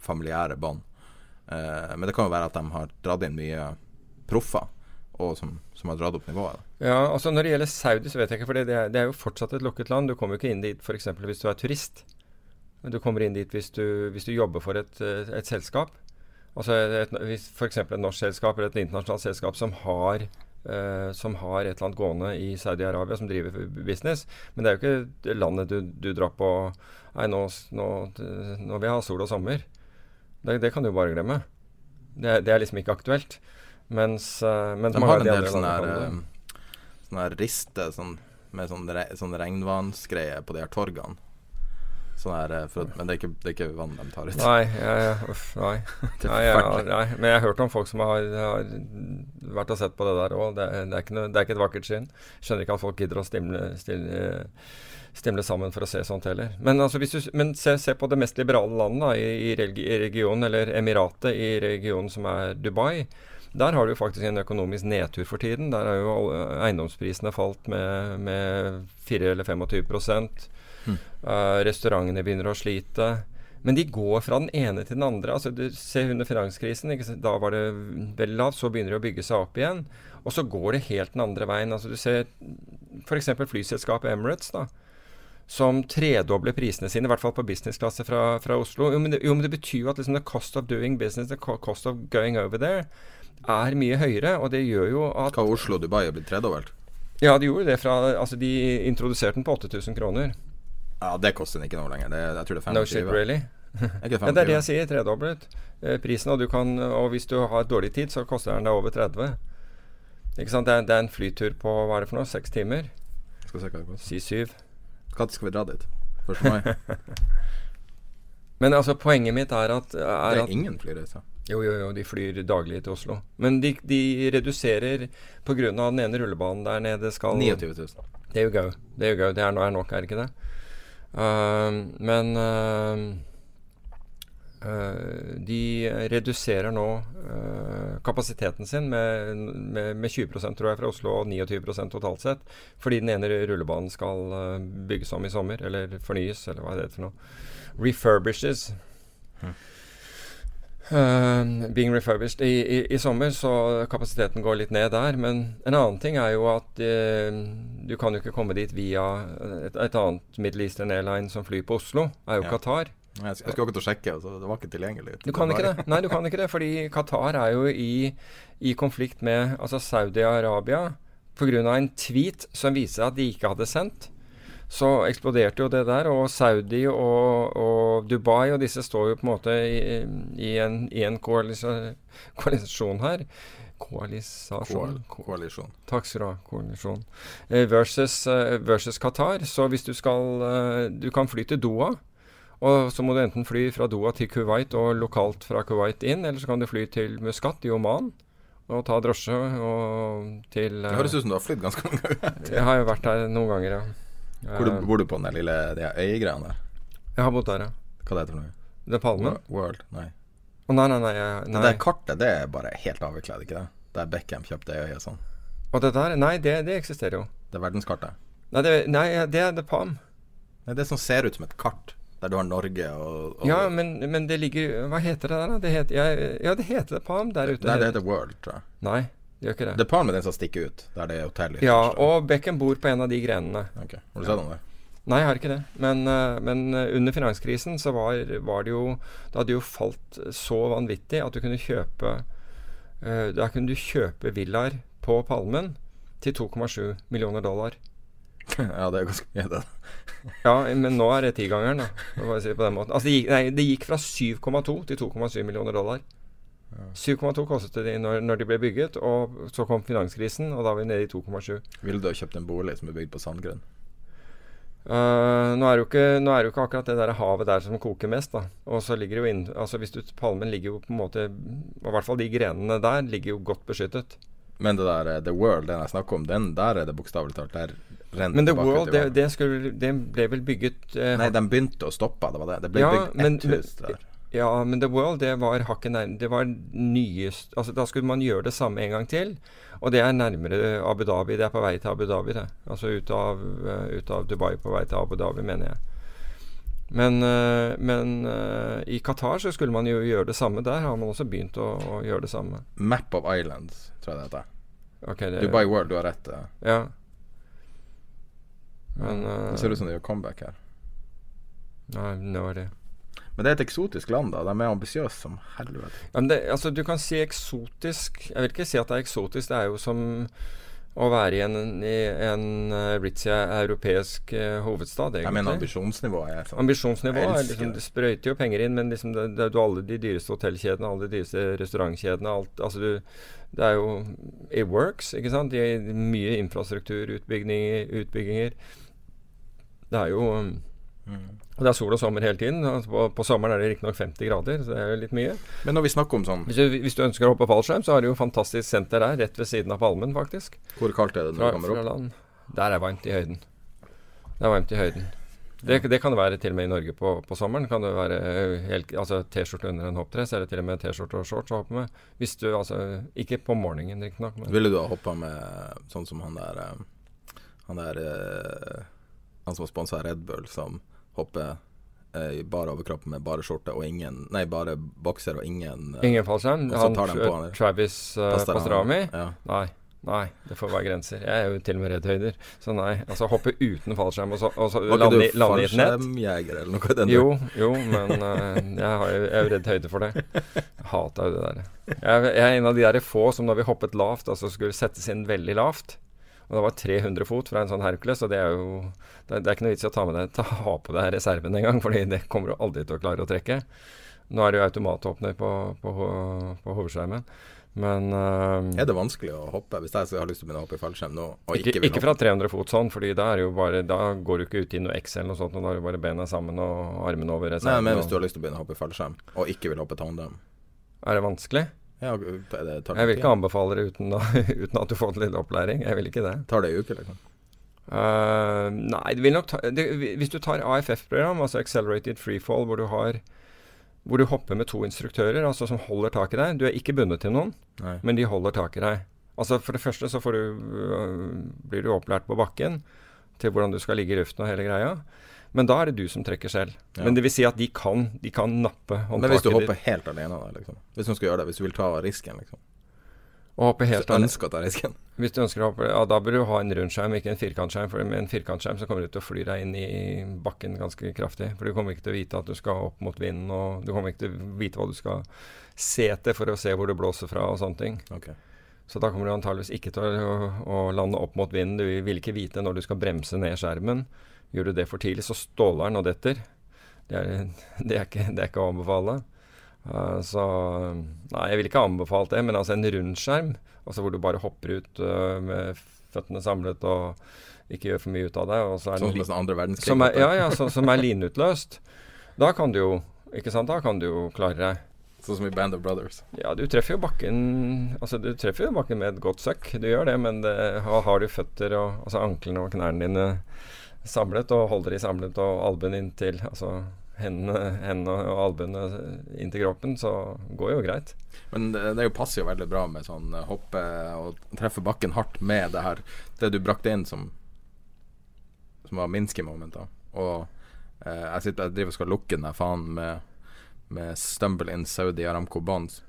familiære bånd. Eh, men det kan jo være at de har dratt inn mye proffer, og som, som har dratt opp nivået. Ja, altså Når det gjelder Saudi, så vet jeg ikke. For det, det, er, det er jo fortsatt et lukket land. Du kommer jo ikke inn dit f.eks. hvis du er turist. Du kommer inn dit hvis du, hvis du jobber for et, et selskap. Altså et, hvis F.eks. et norsk selskap eller et internasjonalt selskap som har eh, som har et eller annet gående i Saudi-Arabia, som driver business. Men det er jo ikke landet du, du drar på Nei, nå, nå, nå vil jeg ha sol og sommer. Det, det kan du bare glemme. Det, det er liksom ikke aktuelt. Mens, uh, mens De har en del sånne her, eh, sånne her riste sånn, med sånn, re, sånn regnvannsgreie på de her torgene. Sånn her, eh, for, men det er, ikke, det er ikke vann de tar ut. Nei, ja, ja, uff, nei. *laughs* Nei, ja, nei. Men jeg har hørt om folk som har, har vært og sett på det der òg. Det, det, det er ikke et vakkert syn. Skjønner ikke at folk gidder å stimle, stille, stimle sammen for å se sånt heller. Men, altså, hvis du, men se, se på det mest liberale landet da, i, i, regionen, eller emiratet i regionen som er Dubai. Der har du faktisk en økonomisk nedtur for tiden. Der har jo eiendomsprisene falt med, med 4 eller 25 Mm. Eh, restaurantene begynner å slite. Men de går fra den ene til den andre. Altså, du ser under finanskrisen, da var det veldig lavt. Så begynner det å bygge seg opp igjen. Og så går det helt den andre veien. Altså, du ser f.eks. flyselskapet Emirates, da, som tredobler prisene sine, i hvert fall på businessklasse fra, fra Oslo. Jo men, det, jo, men det betyr jo at liksom, the cost of doing business, the cost of going over there, er mye høyere. Og det gjør jo at Hva Oslo og Dubai blitt tredobbelt? Ja, de gjorde det fra Altså, de introduserte den på 8000 kroner. Ja, det koster den ikke noe lenger. Det, jeg tror det er No shit, really? *laughs* Det er det jeg sier. Tredoblet eh, prisen. Og, du kan, og hvis du har dårlig tid, så koster den deg over 30. Ikke sant? Det er, det er en flytur på hva er det for noe? Seks timer? Skal se hva det koster. Si syv. Når skal vi dra dit? 1. mai. *laughs* Men altså, poenget mitt er at, er Det at er ingen flyreiser. Jo, jo, jo, de flyr daglig til Oslo. Men de, de reduserer pga. den ene rullebanen der nede skal 29 000. Det er jo gøy. Det er jo gøy. Det er, nå er nok, er det ikke det? Uh, men uh, uh, de reduserer nå kapasiteten sin med, med, med 20% tror jeg, fra Oslo, og 29% totalt sett. Fordi den ene rullebanen skal bygges om i sommer, eller fornyes, eller hva er det for noe. Refurbishes. Uh, being refurbished I, i, i, sommer, så kapasiteten går litt ned der. Men en annen ting er jo at uh, du kan jo ikke komme dit via et, et, annet Middle Eastern Airline som flyr på Oslo, er jo Ja. Qatar. Jeg skal akkurat å sjekke, altså, det var ikke tilgjengelig. Du kan ikke det. Nei, du kan ikke det, fordi Qatar er jo i, i konflikt med altså Saudi-Arabia pga. en tweet som viser at de ikke hadde sendt. Så eksploderte jo det der, og Saudi og, og Dubai og disse står jo på en måte i, i en, i en koalisa, koalisasjon her. Koalisasjon? Koal- koalisjon. Takk skal du ha. Koalisjon. Eh, versus, eh, versus Qatar. Så hvis du skal eh, Du kan fly til Doha. Og så må du enten fly fra Doha til Kuwait og lokalt fra Kuwait inn, eller så kan du fly til Muscat i Oman og ta drosje og til Det høres ut som du har flydd ganske mange ganger. Jeg har jo vært der noen ganger, ja. Hvor du, Eh, bor du på den der lille de øygreia der? Jeg har bodd der, ja. Hva det heter det? Det er Palmen? World? Nei. Å nei, nei, nei. nei. Det der kartet, det er bare helt avvikla, det ikke det? Der Beckham kjøpte øya og sånn. Og det der? Nei, det, det eksisterer jo. Det er verdenskartet. Nei, det, nei, det er The Palm. Nei, det som ser ut som et kart, der du har Norge og, og Ja, men, men det ligger Hva heter det der, da? Det heter, ja, ja, det heter The Palm der ute. Nei, det heter World, tror jeg. Nei, det gjør ikke det. The Palm er den som stikker ut, der det er hotell. Ja, og Becken bor på en av de grenene. Ok, Har du sett den der? Nei, jeg har ikke det. Men, eh, men eh, under finanskrisen så var, var det jo Det hadde jo falt så vanvittig at du kunne kjøpe eh, Da kunne du kjøpe villaer på Palmen til 2,7 millioner dollar. *laughs* ja, det er ganske mye, det. *laughs* Ja, men nå er det tigangeren, da. si det på den måten. Altså, det gikk, nei, det gikk fra 7,2 til 2,7 millioner dollar. 7,2 kostet de når, når de ble bygget, og så kom finanskrisen, og da var vi nede i 2,7. Ville du ha kjøpt en bolig som er bygd på sandgrunn? Uh, nå, er ikke, nå er det jo ikke akkurat det der havet der som koker mest, da. Og så ligger jo inn Altså hvis du Palmen ligger jo på en måte I hvert fall de grenene der ligger jo godt beskyttet. Men det der eh, The World, den jeg snakker om, den der er det bokstavelig talt. Der Men The World, det, det, skulle, det ble vel bygget uh, Nei, den begynte å stoppe, det var det. Det ble Ja, bygd men- ett hus der. Ja, men The World, det var hakket nærmere Det var nyest Altså da skulle man gjøre det samme en gang til. Og det er nærmere Abu Dhabi. Det er på vei til Abu Dhabi, det. Altså ut av, eh, ut av Dubai på vei til Abu Dhabi, mener jeg. Men, eh, men eh, i Qatar så skulle man jo gjøre det samme. Der har man også begynt å, å gjøre det samme. Map of Islands, tror jeg det heter. Okay, det, Dubai World, du har rett. Ja. Men Det ser ut som det gjør comeback her. Nei, er det Men det er et eksotisk land, da. De er ambisiøse som helvete. Men det, altså, du kan si eksotisk Jeg vil ikke si at det er eksotisk. Det er jo som å være i en, i en uh, europeisk eh, hovedstad, egentlig. Jeg mener ambisjonsnivået er sånn. Ambisjonsnivået er liksom, det. Det sprøyter jo penger inn, men liksom det, det er jo alle de dyreste hotellkjedene, alle de dyreste restaurantkjedene alt, altså du, Det er jo It works, ikke sant? De, er mye infrastruktur, utbygginger, utbygginger. Det er jo um, Og det er sol og sommer hele tiden. Altså, på, på sommeren er det riktignok 50 grader, så det er jo litt mye. Men når vi snakker om sånn Hvis du, hvis du ønsker å hoppe fallskjerm, så har du jo fantastisk senter der, rett ved siden av palmen, faktisk. Hvor kaldt er det når Fra, du kommer opp? Der er varmt i høyden. Det er varmt i høyden. Det, det kan det være til og med i Norge på, på sommeren. Kan det være helt, altså T-skjorte under en hoppdress, eller til og med T-skjorte og shorts å hoppe med. Hvis du altså Ikke på morgenen, riktignok, Ville du ha hoppa med sånn som han der eh, Han der eh, Han som har sponsa Red Bull, som hopper eh, i bare overkropp med bare skjorte og ingen Nei, bare bokser og ingen eh, ingen fallskjerm. Han tar de på han, Tra- Travis uh, Pastrami. Pastrami? Ja. Nei. Nei, det får være grenser. Jeg er jo til og med redd høyder. Så nei. Altså hoppe uten fallskjerm og så, og så Var ikke lande, du i- et nett. fallskjermjeger eller noe den Jo, jo, men uh, jeg, har, jo- jeg er jo redd høyde for det. Jeg hater jo det der. Jeg, jeg er en av de der få som da vi hoppet lavt, altså skulle settes inn veldig lavt. Og det var 300 fot fra en sånn Hercules, og det er jo Det er, det er ikke noe vits i å ta med deg ta, ha på deg reserven engang, fordi det kommer du aldri til å klare å trekke. Nå er det jo automatåpner på, på, på hovedskjermen. Men uh, Er det vanskelig å hoppe hvis jeg har lyst til å begynne å hoppe i fallskjerm nå? Ikke, ikke, ikke fra 300 fot sånn, Fordi da, bare, da går du ikke ut i noe X eller noe sånt. Og da har du bare bena sammen og armene over. Nei, men hvis du har lyst til å begynne å hoppe i fallskjerm, og ikke vil hoppe tandem Er det vanskelig? Ja, det jeg vil ikke anbefale det uten, da, *laughs* uten at du får litt opplæring. Jeg vil ikke det. Tar det en uke, eller? Uh, nei, det vil nok ta, det, hvis du tar AFF-program, altså Accelerated Freefall, hvor du har hvor du hopper med to instruktører altså som holder tak i deg. Du er ikke bundet til noen, Nei. men de holder tak i deg. Altså For det første så du, uh, blir du opplært på bakken til hvordan du skal ligge i luften og hele greia. Men da er det du som trekker selv. Ja. Men det vil si at de kan, de kan nappe håndtaket Men hvis du hopper helt alene, da, liksom. Hvis du skal gjøre det, hvis du vil ta risken, liksom. Å hoppe helt Hvis du ønsker å ta risken. Hvis du ønsker å hoppe, ja, Da bør du ha en rundskjerm, ikke en firkantskjerm. For med en firkantskjerm så kommer du til å fly deg inn i bakken ganske kraftig. For du kommer ikke til å vite at du skal opp mot vinden, og du kommer ikke til å vite hva du skal se etter for å se hvor det blåser fra og sånne ting. Okay. Så da kommer du antageligvis ikke til å, å, lande opp mot vinden. Du vil ikke vite når du skal bremse ned skjermen. Gjør du det for tidlig, så ståler den og detter. Det er, *laughs* det er, ikke, det er ikke å anbefale. Uh, så Nei, jeg ville ikke anbefalt det, men altså en rundskjerm, altså hvor du bare hopper ut uh, med føttene samlet og ikke gjør for mye ut av det Sånn som andre verdenskrig? Som er, ja, ja, så, som er linutløst. Da kan du jo ikke sant, da kan du jo klare deg. Sånn som i Band of Brothers? Ja, du treffer jo bakken Altså, du treffer jo bakken med et godt søkk. Du gjør det, men det, har du føtter og altså anklene og knærne dine samlet, og holder de samlet og albuen inntil altså hendene, hendene og albuene inntil kroppen, så går jo greit. Men det, det passer jo veldig bra med sånn eh, hoppe og treffe bakken hardt med det her Det du brakte inn som Som var Minsky-momenter. Og eh, jeg sitter jeg driver og skal lukke den der faen med med Stumble in Saudi Aramco Bonds.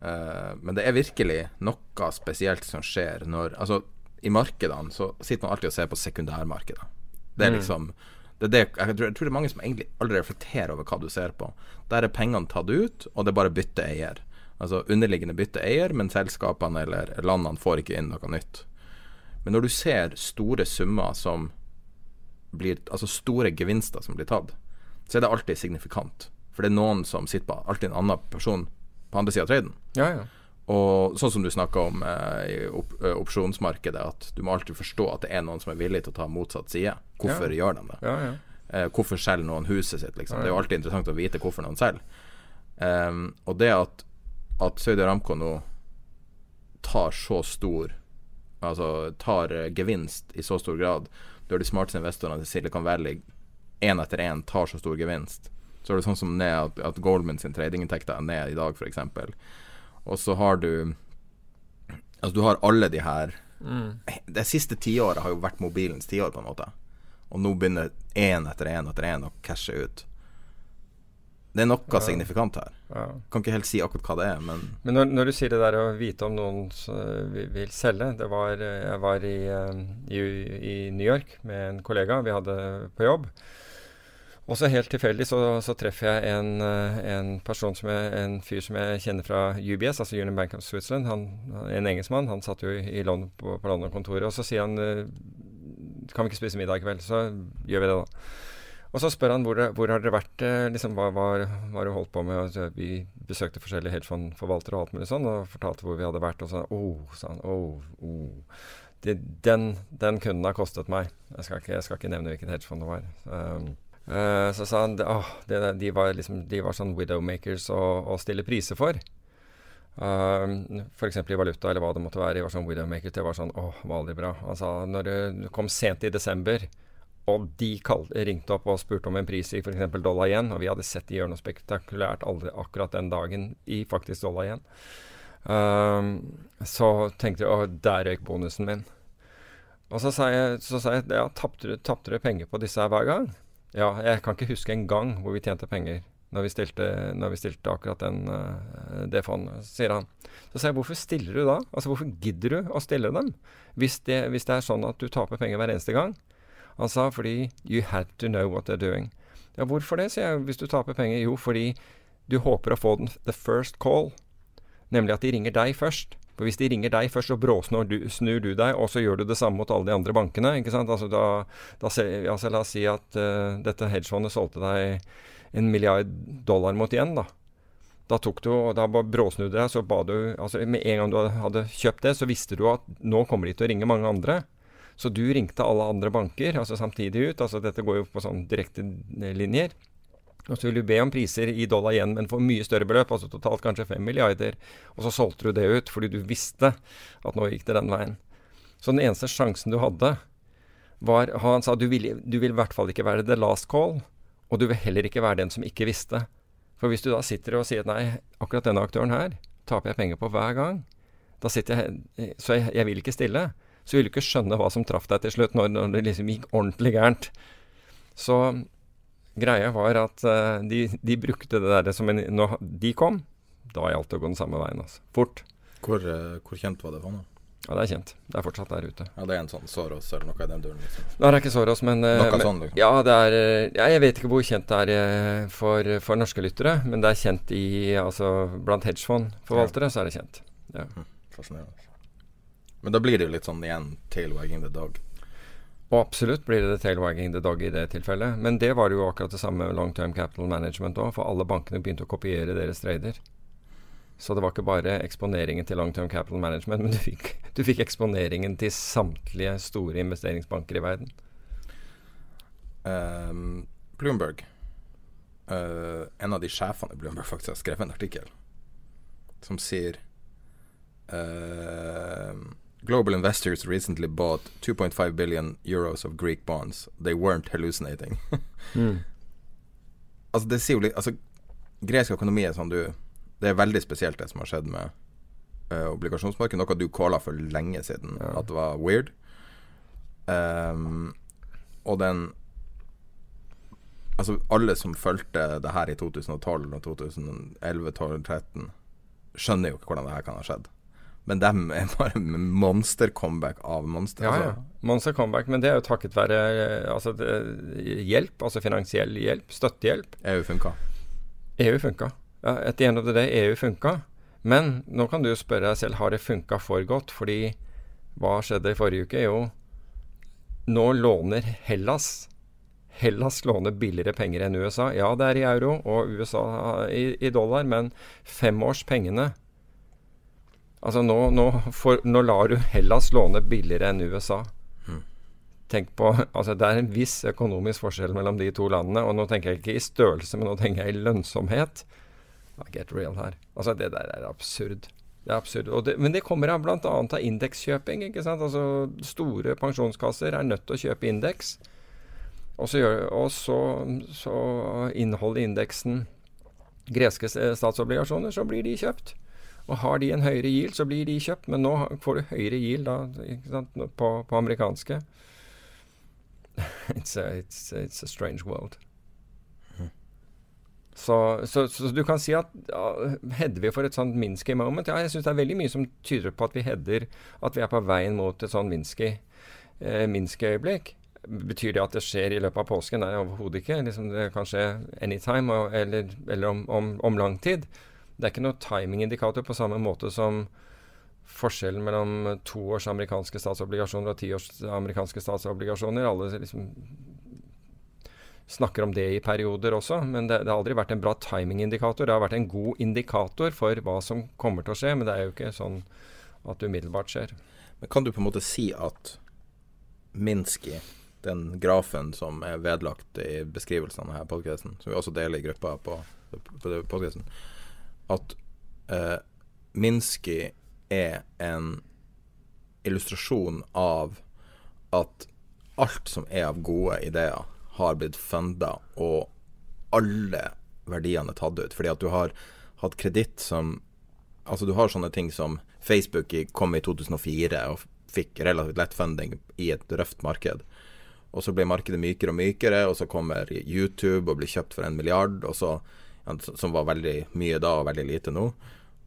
Eh, men det er virkelig noe spesielt som skjer når Altså, i markedene så sitter man alltid og ser på sekundærmarkedet. Det er mm. liksom det er det, jeg, tror, jeg, tror, det er mange som egentlig aldri reflekterer over hva du ser på. Der er pengene tatt ut, og det er bare bytte eier. Altså underliggende bytte eier, men selskapene eller landene får ikke inn noe nytt. Men når du ser store summer som blir Altså store gevinster som blir tatt, så er det alltid signifikant. For det er noen som sitter på alltid en annen person på andre sida av trøyden. Ja, ja. Og sånn som du snakka om eh, i op eh, opsjonsmarkedet, at du må alltid forstå at det er noen som er villig til å ta motsatt side. Hvorfor ja. gjør de det? Ja, eh, hvorfor selger noen huset sitt, liksom? Det er jo alltid interessant å vite hvorfor noen selger. Um, og det at, at Saudi Aramco nå tar så stor Altså tar uh, gevinst i så stor grad, da de smarteste investorene til Silicon Valley én etter én tar så stor gevinst så er det sånn som ned at, at Goldman sin tradinginntekter er ned i dag, f.eks. Og så har du Altså, du har alle de her mm. Det siste tiåret har jo vært mobilens tiår, på en måte. Og nå begynner én etter én etter én å cashe ut. Det er noe ja. signifikant her. Ja. Kan ikke helt si akkurat hva det er, men Men når, når du sier det der å vite om noen vil selge det var, Jeg var i, eh, i, i New York med en kollega vi hadde på jobb. Og så helt tilfeldig så, så, treffer jeg en, eh, en, person som jeg, en fyr som jeg kjenner fra UBS, altså Union Bank of Switzerland. Han, en engelskmann. Han satt jo i London, på, på London-kontoret. Og så sier han eh, Kan vi ikke spise middag i kveld? Så gjør vi det, da. Og så spør han hvor, hvor har dere vært, eh, liksom, hva, har du holdt på med? Og vi besøkte forskjellige hedgefondforvaltere og alt mulig sånn, og fortalte hvor vi hadde vært. Og så oh, sa han, oh, oh. Det, den, den, kunden har kostet meg. Jeg skal ikke, jeg skal ikke nevne hvilket hedgefond det var. Um, Uh, så sa han åh, det, de, var liksom, de var sånn widowmakers å, å stille priser for. Uh, eh, F.eks. i valuta eller hva det måtte være. De var sånn widowmakers. Det var sånn åh, var aldri bra. Han sa når det kom sent i desember, og de kall, ringte opp og spurte om en pris i f.eks. dollar igjen, og vi hadde sett de gjøre noe spektakulært aldri, akkurat den dagen i faktisk dollar igjen, uh, så tenkte jeg åh, der røyk bonusen min. Og så sa jeg, så sa jeg ja, tapte du, du penger på disse her hver gang? Ja, jeg kan ikke huske en gang hvor vi tjente penger når vi stilte, når vi stilte akkurat den, uh, det fondet, sier han. Så sier jeg hvorfor stiller du da? Altså hvorfor gidder du å stille dem? Hvis det, hvis det er sånn at du taper penger hver eneste gang? Han sa fordi you had to know what they're doing. Ja, hvorfor det, sier jeg, hvis du taper penger? Jo, fordi du håper å få den the first call. Nemlig at de ringer deg først. For hvis de ringer deg først, så bråsnur du, snur du deg, og så gjør du det samme mot alle de andre bankene. ikke sant? Altså, da, da altså, La oss si at uh, dette hedgefondet solgte deg en milliard dollar mot igjen, da. Da tok du, og da bråsnudde deg, så ba du altså Med en gang du hadde kjøpt det, så visste du at nå kommer de til å ringe mange andre. Så du ringte alle andre banker altså samtidig ut. altså Dette går jo på sånn direkte linjer. Og så ville du be om priser i dollar igjen, men for mye større beløp, altså totalt kanskje 5 milliarder. Og så solgte du det ut fordi du visste at nå gikk det den veien. Så den eneste sjansen du hadde, var Han sa du vil, du vil i hvert fall ikke være the last call, og du vil heller ikke være den som ikke visste. For hvis du da sitter og sier nei, akkurat denne aktøren her taper jeg penger på hver gang, da sitter jeg Så jeg, jeg vil ikke stille. Så vil du ikke skjønne hva som traff deg til slutt, når, når det liksom gikk ordentlig gærent. Så greia var at uh, de, de, brukte det der som en Når de kom, da gjaldt det å gå den samme veien. altså. Fort. Hvor, uh, hvor kjent var det fondet? Ja, det er kjent. Det er fortsatt der ute. Ja, Det er en sånn Soros eller noe i den duren? Liksom. Nei, det er ikke Soros, men, eh, men sånn, liksom. Ja, det er ja, Jeg vet ikke hvor kjent det er for, for norske lyttere, men det er kjent i Altså blant hedgefondforvaltere, ja. så er det kjent. Ja. Hm, fascinerende. Men da blir det jo litt sånn igjen tail wagging the dog. Og absolutt blir det tail wagging the dog i det tilfellet. Men det var jo akkurat det samme med long term capital management òg, for alle bankene begynte å kopiere deres trader. Så det var ikke bare eksponeringen til long term capital management, men du fikk, du fikk eksponeringen til samtlige store investeringsbanker i verden. Um, Bloomberg uh, En av de sjefene i Bloomberg faktisk har skrevet en artikkel som sier uh, Global investors recently bought 2.5 billion euros of Greek bonds. They weren't hallucinating. *laughs* mm. Altså, det sier jo litt Altså, gresk økonomi er sånn du det er veldig spesielt det som har skjedd med uh, obligasjonsmarkedet. Noe du calla for lenge siden ja. at det var weird. Um, og den Altså, alle som fulgte det her i 2012 og 2011, 12, 13, skjønner jo ikke hvordan det her kan ha skjedd. Men dem er bare monster-comeback av monster. Ja, ja. Altså. Monster-comeback, men det er jo takket være altså, hjelp, altså finansiell hjelp, støttehjelp. EU funka. EU funka. Ja, at the end of the day, EU funka. Men nå kan du spørre deg selv har det funka for godt. Fordi hva skjedde i forrige uke? Jo, nå låner Hellas Hellas låner billigere penger enn USA. Ja, det er i euro og USA i, i dollar, men femårspengene Altså nå, nå, for, nå, lar du Hellas låne billigere enn USA. Mm. Tenk på, altså Det er en viss økonomisk forskjell mellom de to landene. Og nå tenker jeg ikke i størrelse, men nå tenker jeg i lønnsomhet. Get real her. Altså, det der er absurd. Det er absurd. Det, men det kommer av bl.a. av indekskjøping. ikke sant? Altså, Store pensjonskasser er nødt til å kjøpe indeks. Og så, gjør, og så, så inneholder indeksen greske statsobligasjoner, så blir de kjøpt. Og har de en høyere yield, så blir de kjøpt. Men nå får du høyere yield da, på, på, amerikanske. *laughs* It's a, it's, it's a strange world. Så, så, så, du kan si at ja, header vi for et sånt Minsky moment? Ja, jeg syns det er veldig mye som tyder på at vi header at vi er på veien mot et sånn Minsky, eh, Minsky-øyeblikk. Betyr det at det skjer i løpet av påsken? Nei, overhodet ikke. Liksom det kan skje anytime og, eller, eller om, om, om, lang tid. Det er ikke noe timingindikator på samme måte som forskjellen mellom to års amerikanske statsobligasjoner og ti års amerikanske statsobligasjoner. Alle liksom snakker om det i perioder også, men det, det, har aldri vært en bra timingindikator. Det har vært en god indikator for hva som kommer til å skje, men det er jo ikke sånn at det umiddelbart skjer. Men Kan du på en måte si at Minsky, den grafen som er vedlagt i beskrivelsen av podkasten, som vi også deler i gruppa på, på podkasten, at uh, Minsky er en illustrasjon av at alt som er av gode ideer, har blitt funda, og alle verdiene er tatt ut. Fordi at du har hatt kreditt som Altså, du har sånne ting som Facebook kom i 2004 og fikk relativt lett funding i et røft marked. Og så blir markedet mykere og mykere, og så kommer YouTube og blir kjøpt for en milliard, og så, som var veldig mye da og veldig lite nå.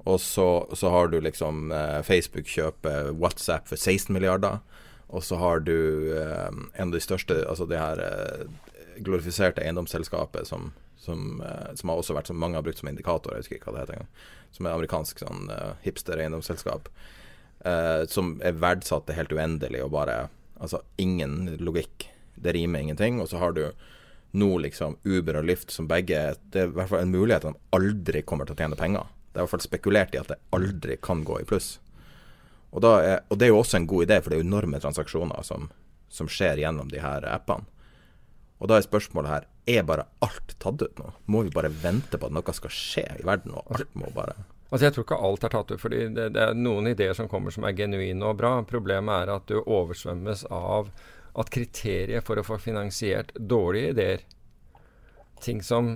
Og så, så har du liksom eh, Facebook kjøper WhatsApp for 16 milliarder. Og så har du eh, en av de største, altså det her eh, glorifiserte eiendomsselskapet som, som, som, har også vært som mange har brukt som indikator, jeg husker ikke hva det heter engang. Som er amerikansk sånn hipster eiendomsselskap. Eh, som er verdsatt til helt uendelig og bare Altså ingen logikk. Det rimer ingenting. Og så har du nå liksom Uber og Lyft som begge Det er i hvert fall en mulighet de aldri kommer til å tjene penger. Det er i hvert fall spekulert i at det aldri kan gå i pluss. Og, er, og det er jo også en god idé, for det er enorme transaksjoner som, som skjer gjennom de her appene. Og da er spørsmålet her er bare alt tatt ut nå? Må vi bare vente på at noe skal skje i verden, og alt må bare Altså Jeg tror ikke alt er tatt ut. fordi det, det, er noen ideer som kommer som er genuine og bra. Problemet er at du oversvømmes av at kriteriet for å få finansiert dårlige ideer, ting som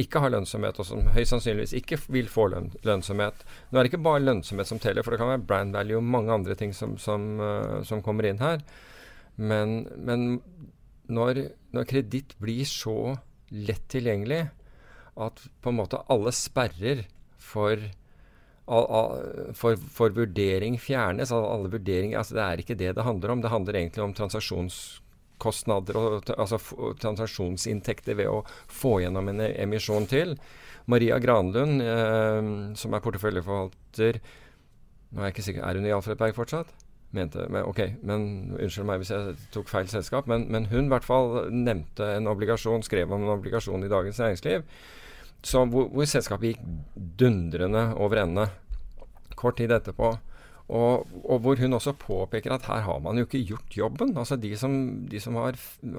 ikke har lønnsomhet, og som høyst sannsynligvis ikke vil få lønn, lønnsomhet Nå er det ikke bare lønnsomhet som teller, for det kan være brand value og mange andre ting som, som, uh, som kommer inn her. Men, men når, når kreditt blir så lett tilgjengelig at på en måte alle sperrer for for, for, vurdering fjernes. Alle vurderinger, altså Det er ikke det det handler om. Det handler egentlig om transaksjonskostnader og altså transaksjonsinntekter ved å få gjennom en emisjon til. Maria Granlund, eh, som er porteføljeforvalter Nå er jeg ikke sikker, Er hun i Alfred Berg fortsatt? Mente, men, ok, men Unnskyld meg hvis jeg tok feil selskap. Men, men hun i hvert fall nevnte en obligasjon, skrev om en obligasjon i Dagens Næringsliv hvor, hvor, selskapet gikk dundrende over ende kort tid etterpå. Og, og, hvor hun også påpeker at her har man jo ikke gjort jobben. Altså De som, de som har,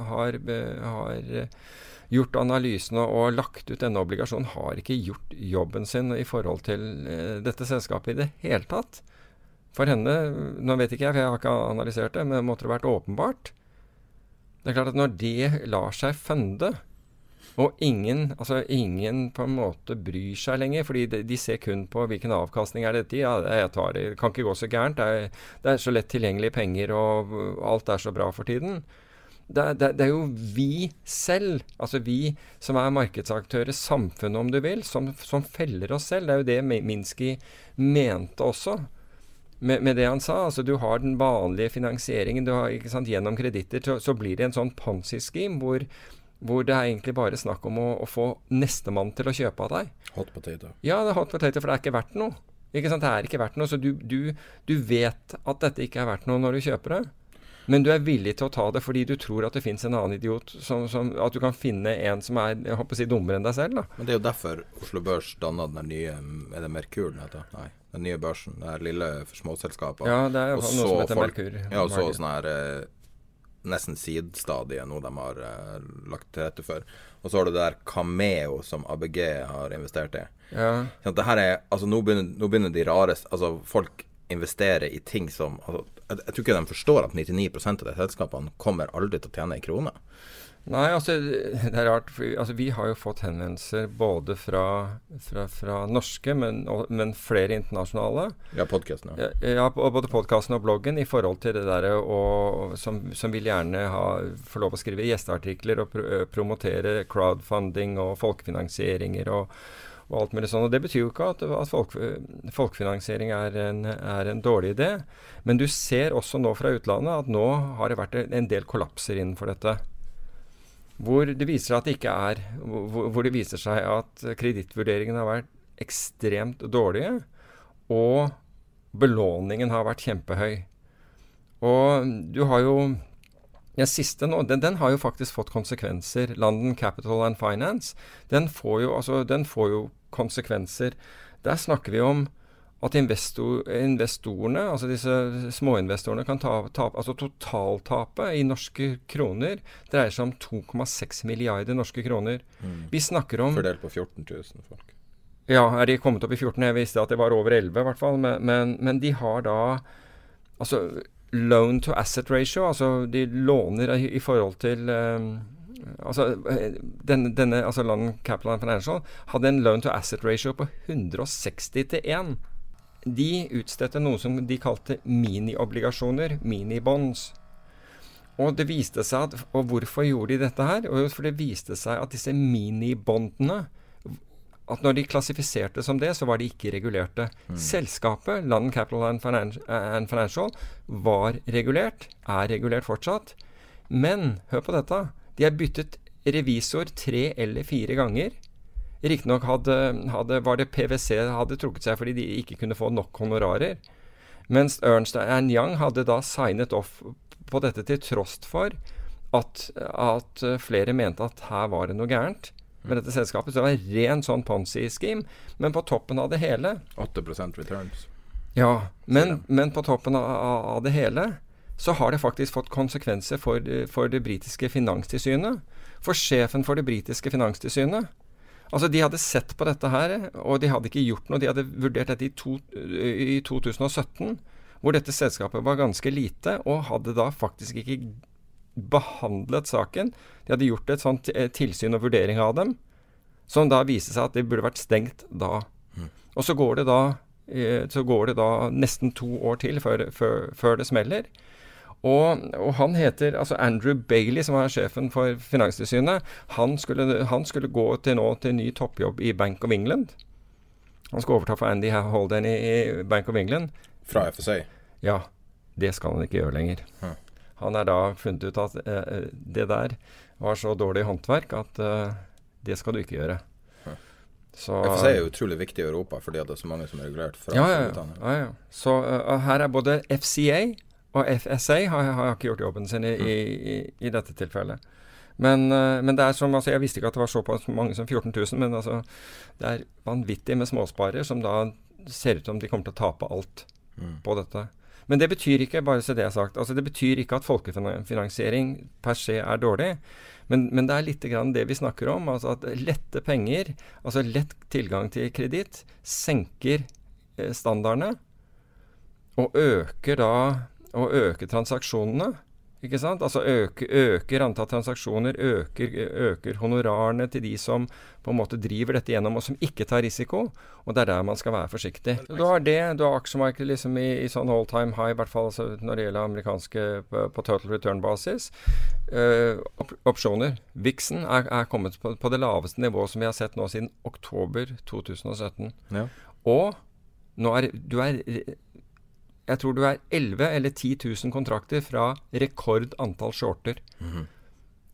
har, har, eh, gjort analysene og lagt ut denne obligasjonen, har ikke gjort jobben sin i forhold til uh, dette selskapet i det hele tatt. For henne, nå vet ikke jeg, for jeg har ikke analysert det, men måtte det vært åpenbart. Det er klart at når det lar seg funde, og ingen, altså ingen på en måte bryr seg lenger, fordi de, de ser kun på hvilken avkastning er dette i. Ja, jeg tar det, kan ikke gå så gærent. Det er, det er så lett tilgjengelige penger, og alt er så bra for tiden. Det, det, det, er jo vi selv, altså vi som er markedsaktører, samfunnet om du vil, som, som feller oss selv. Det er jo det Minsky mente også. Med, med, det han sa. altså Du har den vanlige finansieringen. har, sant, Gjennom kreditter så, så, blir det en sånn Ponzi-scheme hvor hvor det er egentlig bare snakk om å, å få nestemann til å kjøpe av deg. Hot potato. Ja, det er hot potato, for det er ikke verdt noe. Ikke sant? Det er ikke verdt noe, Så du, du, du vet at dette ikke er verdt noe når du kjøper det. Men du er villig til å ta det fordi du tror at det fins en annen idiot. Som, som, at du kan finne en som er jeg håper å si, dummere enn deg selv. Da. Men det er jo derfor Oslo Børs danna den nye Er det Merkur den heter? Nei. Den nye børsen. Det er lille småselskapene. Ja, det er jo noe som heter Merkur. Ja, og så sånn her eh, nesten sidestadiet noe de har uh, lagt til rette for. Og så har du det der Cameo som ABG har investert i. Ja. Sånn det her er, altså nå begynner, nå begynner de rareste Altså folk investerer i ting som altså, jeg, jeg, tror ikke de forstår at 99% av de selskapene kommer aldri til å tjene en krone. Nei, altså det er rart. For, altså, vi har jo fått henvendelser både fra, fra, fra norske, men, og, men, flere internasjonale. Ja, podkasten. Ja. ja, både podkasten og bloggen i forhold til det derre som, som, vil gjerne ha, få lov å skrive gjesteartikler og pr promotere crowdfunding og folkefinansieringer og, og alt mulig sånn. Og Det betyr jo ikke at, at folk, folkefinansiering er en, er en, dårlig idé. Men du ser også nå fra utlandet at nå har det vært en del kollapser innenfor dette. Hvor det viser, at det ikke er, hvor, hvor det viser seg at kredittvurderingene har vært ekstremt dårlige, og belåningen har vært kjempehøy. Og du har jo den siste nå, den, den, har jo faktisk fått konsekvenser. London Capital and Finance, den får jo, altså, den får jo konsekvenser. Der snakker vi om at investor, investorene, altså disse småinvestorene, kan ta, ta altså totaltapet i norske kroner dreier seg om 2,6 milliarder norske kroner. Mm. Vi snakker om Fordelt på 14 000 folk. Ja, er de kommet opp i 14? Jeg visste at det var over 11 i hvert fall. Men, men, men de har da altså loan to asset ratio, altså de låner i, i forhold til um, altså, denne, denne, altså London Capital Financial hadde en loan to asset ratio på 160 til 1 de utstedte noe som de kalte miniobligasjoner, minibonds. Og det viste seg at, og hvorfor gjorde de dette her? Og for det viste seg at disse minibondene at når de klassifiserte som det, så var de ikke regulerte. Mm. Selskapet, London Capital and Financial, var regulert, er regulert fortsatt. Men hør på dette. De har byttet revisor tre eller fire ganger. Riktignok hadde, hadde, var det PwC hadde trukket seg fordi de ikke kunne få nok honorarer. Mens Ernst Young hadde da signet off på dette til tross for at, at flere mente at her var det noe gærent med dette selskapet. Så det var en ren sånn Ponzi-scheme. Men på toppen av det hele 8% returns. Ja, men, men på toppen av, av, det hele så har det faktisk fått konsekvenser for, for det britiske finanstilsynet. For sjefen for det britiske finanstilsynet. Altså, De hadde sett på dette her, og de hadde ikke gjort noe. De hadde vurdert dette i, to, i 2017, hvor dette selskapet var ganske lite, og hadde da faktisk ikke behandlet saken. De hadde gjort et sånt eh, tilsyn og vurdering av dem, som da viste seg at det burde vært stengt da. Mm. Og så går det da, eh, så går det da nesten to år til før, før, før det smeller. Og, og, han heter altså Andrew Bailey, som er sjefen for Finanstilsynet. Han skulle, han skulle gå til nå til ny toppjobb i Bank of England. Han skal overta for Andy Holden i, i Bank of England. Fra FSA? Ja. Det skal han ikke gjøre lenger. Hm. Han er da funnet ut at eh, eh, det der var så dårlig håndverk at eh, det skal du ikke gjøre. Så, FSA er jo utrolig viktig i Europa fordi det er så mange som er regulert fra ja, ja, ja, ja. Så uh, her er både FCA og FSA har, har ikke gjort jobben sin i, mm. i, i dette tilfellet. Men, uh, men, det er som, altså, jeg visste ikke at det var såpass mange som 14 000, men altså, det er vanvittig med småsparere som da ser ut som de kommer til å tape alt mm. på dette. Men det betyr ikke bare så det er sagt, altså det betyr ikke at folkefinansiering per se er dårlig. Men, men det er litt grann det vi snakker om. altså At lette penger, altså lett tilgang til kreditt, senker eh, standardene. Og øker da Og øke transaksjonene. Ikke sant? Altså øker, øker antall transaksjoner, øker, øker, honorarene til de som på en måte driver dette gjennom, og som ikke tar risiko. Og det er der man skal være forsiktig. Du har det, du har aksjemarkedet liksom i, i sånn all time high, i hvert fall altså når det gjelder amerikanske på, på total return-basis. Uh, op opsjoner. Vixen er, er kommet på, på, det laveste nivået som vi har sett nå siden oktober 2017. Ja. Og nå er du er jeg tror du er 11 eller 10 000 kontrakter fra rekordantall shorter. Mm -hmm.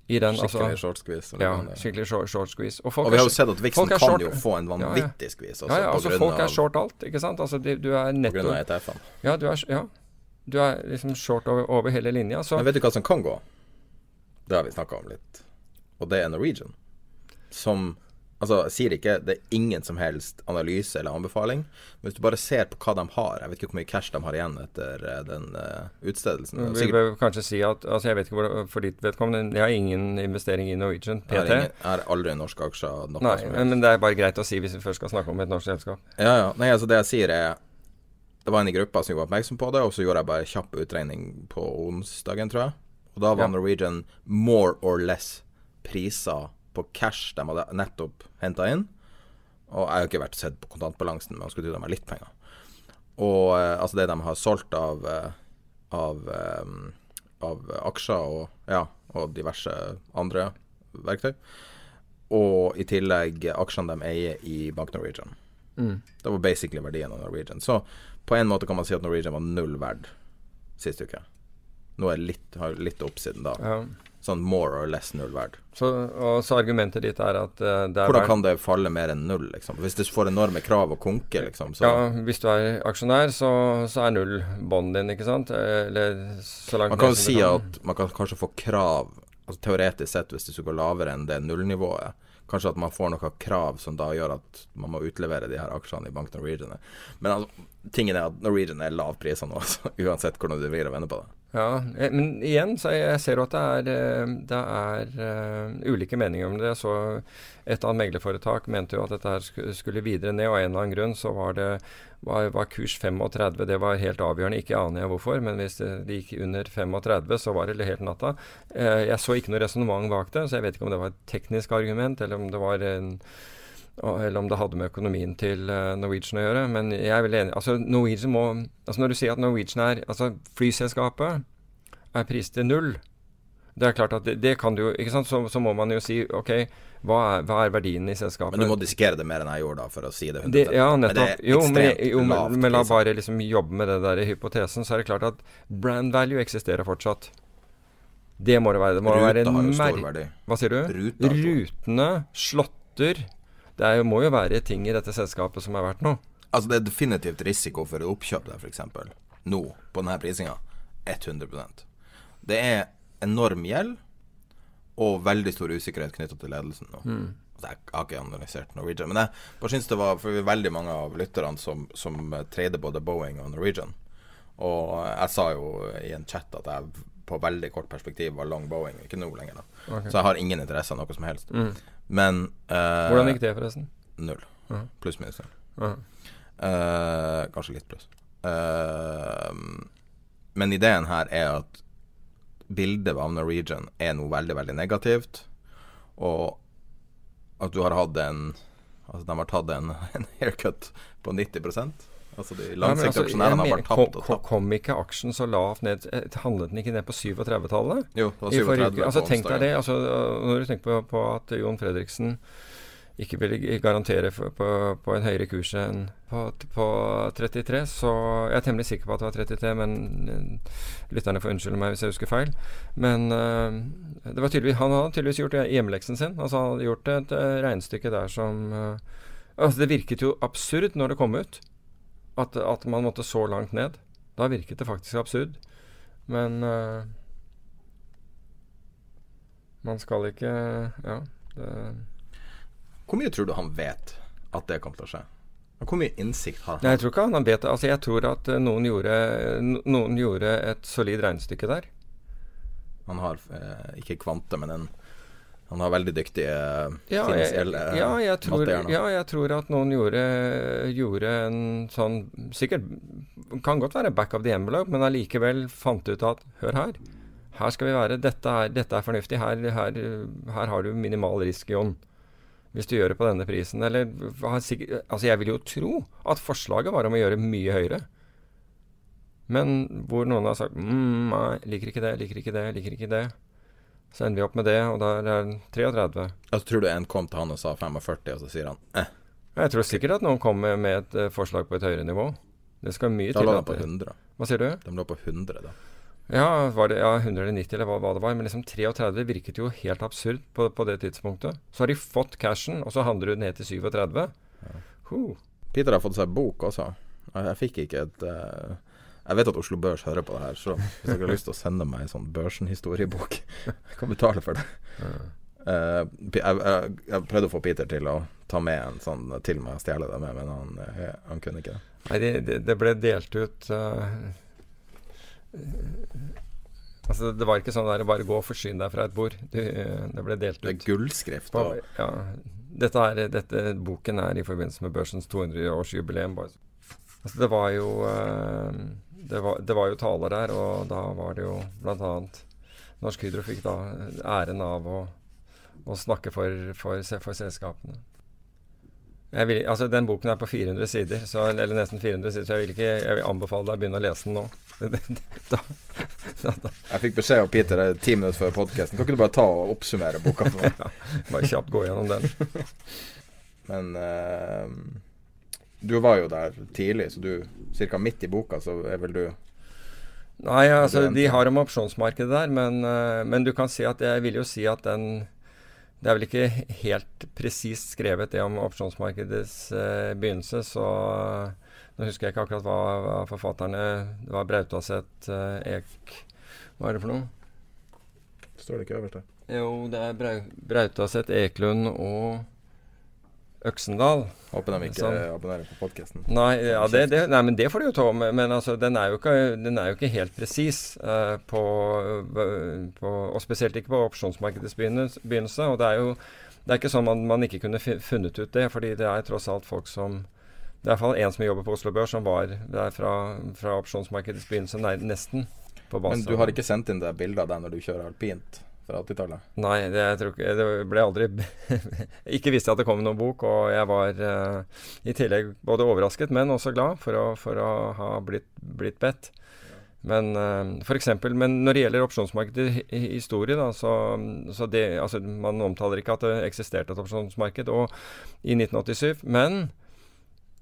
I den, skikkelig altså, short squeeze. Ja, skikkelig short, short squeeze. Og, og vi har jo sett at Vixen kan short, jo få en vanvittig ja, ja. squeeze. Altså, ja, ja, altså folk er short alt, ikke sant. Altså, de, du er netto På grunn av ETF-en. Ja, du er, ja, du er liksom short over, over hele linja. Så. Men vet du hva som kan gå? Det har vi snakka om litt. Og det er Norwegian. Som Altså, jeg sier ikke det er ingen som helst analyse eller anbefaling. Men hvis du bare ser på hva de har Jeg vet ikke hvor mye cash de har igjen etter uh, den uh, utstedelsen. Vi bør kanskje si at altså Jeg vet ikke hvor, for ditt vedkommende Jeg har ingen investering i Norwegian PT. Jeg har, ingen, jeg har aldri norske aksjer. Nei, men, men, det er bare greit å si hvis vi først skal snakke om et norsk selskap. Ja, ja. Nei, altså det jeg sier er Det var en i gruppa som var oppmerksom på det, og så gjorde jeg bare kjapp utregning på onsdagen, tror jeg. Og da var ja. Norwegian more or less priser på cash de hadde nettopp henta inn. Og jeg har ikke vært sett på kontantbalansen, men jeg skulle tro de har litt penger. Og eh, altså det de har solgt av, eh, av, eh, av aksjer og, ja, og diverse andre verktøy. Og i tillegg aksjene de eier i Bank Norwegian. Mm. Det var basically verdien av Norwegian. Så på en måte kan man si at Norwegian var null verd sist uke. Nå er litt, har litt oppsiden da. Ja sånn more or less null verd. Så, og så argumentet ditt er at uh, det er Hvordan kan det falle mer enn null, liksom? Hvis du får enorme krav og konke, liksom? Så. Ja, hvis du er aksjonær, så, så er null bånden din, ikke sant? Eller så langt Man kan jo si kan. at man kan kanskje få krav, altså teoretisk sett, hvis du går lavere enn det nullnivået. Kanskje at man får noen krav som da gjør at man må utlevere de her aksjene i Bank Norwegian. Men altså, tingen er at Norwegian er lav priser nå, *laughs* altså, uansett hvordan du vrir og vender på det. Ja, eh, men igjen, så jeg, ser jo at det er, eh, det er uh, ulike meninger om det. Så et annet meglerforetak mente jo at dette skulle videre ned, og av en eller annen grunn så var det var, var, kurs 35. Det var helt avgjørende. Ikke aner jeg hvorfor, men hvis det, gikk under 35, så var det helt natta. Jeg så ikke noe resonnement bak det, så jeg vet ikke om det var et teknisk argument, eller om det var en eller om det hadde med økonomien til uh, Norwegian å gjøre. Men jeg er veldig enig. Altså, Norwegian må, altså Når du sier at Norwegian er altså Flyselskapet er pris til null Det er klart at det, det kan du jo ikke sant? Så, så, må man jo si OK, hva er, hva er, verdien i selskapet? Men du må diskere det mer enn jeg gjorde, da, for å si det 100 det, Ja, nettopp. Men jo, men, jo, men, men la bare liksom jobbe med det der i hypotesen, så er det klart at brand value eksisterer fortsatt. Det må det være. Det må Ruta være har jo stor verdi. Hva sier du? Ruta, Rutene, slåtter det er, må jo være ting i dette selskapet som er verdt noe. Altså Det er definitivt risiko for oppkjøp der, f.eks. Nå, på denne prisinga. 100% Det er enorm gjeld og veldig stor usikkerhet knytta til ledelsen nå. Mm. Altså, jeg har ikke analysert Norwegian, men jeg bare syns det var for veldig mange av lytterne som, som trader både Boeing og Norwegian. Og jeg sa jo i en chat at jeg på veldig kort perspektiv var long Boeing, ikke nå lenger. da Okay. Så jeg har ingen interesse av noe som helst. Mm. Men uh, Hvordan gikk det, forresten? Null. Mhm. Pluss minus null. Mhm. Eh, kanskje litt pluss. Eh, men ideen her er at bildet av Norwegian er noe veldig, veldig negativt. Og at du har hatt en Altså de har tatt en, *laughs* en haircut på 90 Altså de Ja, langsiktige altså, aksjonærene har mener, bare tapt og tapt. kom ikke aksjen så lavt ned eh, Handlet den ikke ned på 37-tallet? Jo, det var 37 uke. Altså, tenk deg det. Altså, når du tenker på, på at Jon Fredriksen ikke ville garantere for, på, på en høyere kurs enn på, på 33, så Jeg er temmelig sikker på at det var 33, men eh, lytterne får unnskylde meg hvis jeg husker feil. Men uh, det var tydelig, han hadde tydeligvis gjort hjemmeleksen sin. Altså Han hadde gjort et et regnestykke der som uh, Altså Det virket jo absurd når det kom ut. At, at man måtte så langt ned. Da virket det faktisk absurd. Men uh, man skal ikke Ja. Det, Hvor mye tror du han vet at det kommer til å skje? Hvor mye innsikt har Nei, han? jeg tror ikke han vet det. Altså, jeg tror at eh, noen gjorde, noen gjorde et solid regnestykke der. Han har eh, ikke kvante, men en han har veldig dyktige Ja, finansielle ja, jeg tror, ja, jeg tror at noen gjorde, gjorde en sånn Sikkert kan godt være back of the envelope, men allikevel fant ut at Hør her. Her skal vi være. Dette er, dette er fornuftig. Her, her, her har du minimal risk, Jon. Hvis du gjør det på denne prisen. Eller sikkert, Altså, jeg vil jo tro at forslaget var om å gjøre mye høyere. Men hvor noen har sagt mm, nei, liker ikke det, liker ikke det, liker ikke det. Så ender vi opp med det, og da er det 33. Altså, tror du en kom til han og sa 45, og så sier han eh, Jeg tror sikkert at noen kommer med et eh, forslag på et høyere nivå. Det skal mye Da til. lå de på det- 100. Hva sier du? De lå på 100 da. Ja, var det, ja 190 eller hva, hva det var. Men liksom 33 virket jo helt absurd på, på det tidspunktet. Så har de fått cashen, og så handler du ned til 37. Huh. Peter har fått seg bok også. Jeg, fikk ikke et eh, Jeg vet at Oslo Børs hører på det her, så hvis dere har lyst til å sende meg en sånn Børsen-historiebok Jeg *laughs* kan betale for det. Uh, jeg, jeg, jeg prøvde å få Peter til å ta med en sånn til meg og stjele det med, men han, eh, han kunne ikke det. Nei, det, det, det ble delt ut uh, Altså, det var ikke sånn der bare gå og forsyn deg fra et bord. Du, eh, det ble delt ut. Det er gullskrift. På, ja, dette, er, dette boken er i forbindelse med børsens 200-årsjubileum. Altså, det var jo eh, det, var, det var jo taler der, og da var det jo bl.a. Norsk Hydro fikk da æren av å, å snakke for, for, for selskapene. Vil, altså Den boken er på 400 sider, så, eller nesten 400 sider, så jeg vil ikke jeg vil anbefale deg å begynne å lese den nå. *laughs* da, da, da, jeg fikk beskjed av Peter eh, ti minutter før podkasten. Kan ikke du bare ta og oppsummere boka *laughs* ja, bare kjapt gå gjennom den. *laughs* Men eh, du var jo der tidlig, så du ca. midt i boka, så er vel du Nei, altså de har om opsjonsmarkedet der, men, eh, men du kan si at jeg vil jo si at den Det er vel ikke helt presist skrevet det om opsjonsmarkedets eh, begynnelse, så nå husker jeg ikke akkurat hva, hva forfatterne Det var Brautaset, eh, Ek Hva er det for noe? Står det ikke øverst der? Jo, det er Brau, Brautaset, Eklund og Øksendal. Håper de ikke Sånn. abonnerer på podkasten. Nei, ja, det, det, nei, men det får de jo ta med. Men altså, den er jo ikke, den er jo ikke helt presis Uh, på, på Og spesielt ikke på opsjonsmarkedets begynnelse. Og det er jo det er ikke sånn man, man ikke kunne funnet ut det, fordi det er tross alt folk som Det er i hvert fall en som jobber på Oslo Børs, som var der fra, fra opsjonsmarkedets begynnelse, nei, nesten. På Men du har ikke sendt inn det bildet av deg når du kjører alpint fra 80-tallet? Nei, det, ikke, det ble aldri *laughs* Ikke visste jeg at det kom noen bok, og jeg var uh, i tillegg både overrasket, men også glad for å, for å ha blitt, blitt bedt. Men uh, eksempel Men når det gjelder opsjonsmarkedet i i historie, da, så, så det Altså, man omtaler ikke at det eksisterte et opsjonsmarked og, i 1987. Men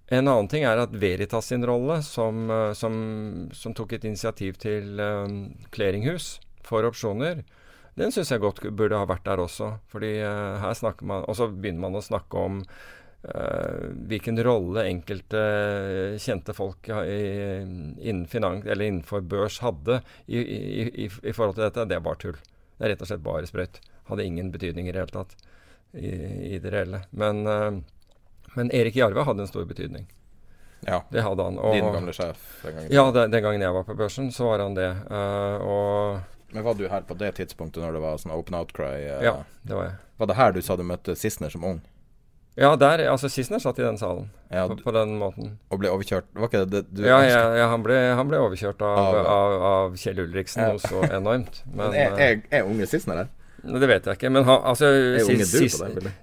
en annen ting er at Veritas sin rolle, som, eh, som, som tok et initiativ til um, clearinghus for opsjoner, den syns jeg godt burde ha vært der også. Fordi uh, her snakker man Og så begynner man å snakke om uh, hvilken rolle enkelte eh, kjente folk i, innen finans, eller innenfor børs hadde i, i, i, forhold til dette. Det er bare tull. Det er rett og slett bare sprøyt. hadde ingen betydning i det hele tatt. I, i det reelle. Men, uh, men Erik Jarve hadde en stor betydning. Ja. Det hadde han. Og, Din gamle sjef? Den gangen. Ja, den, den, gangen jeg var på børsen, så var han det. Uh, og Men var du her på det tidspunktet når det var sånn open outcry? Eh, ja, det var jeg. Var det her du sa du møtte Sissener som ung? Ja, der, altså Sissener satt i den salen ja, på, på, den måten. Og ble overkjørt? Var ikke det du Ja, ja, ja han, ble, han, ble, overkjørt av, av, av, av Kjell Ulriksen noe så enormt. *laughs* Men, men er, er, er unge Sissener her? Det vet jeg ikke. Men han, altså,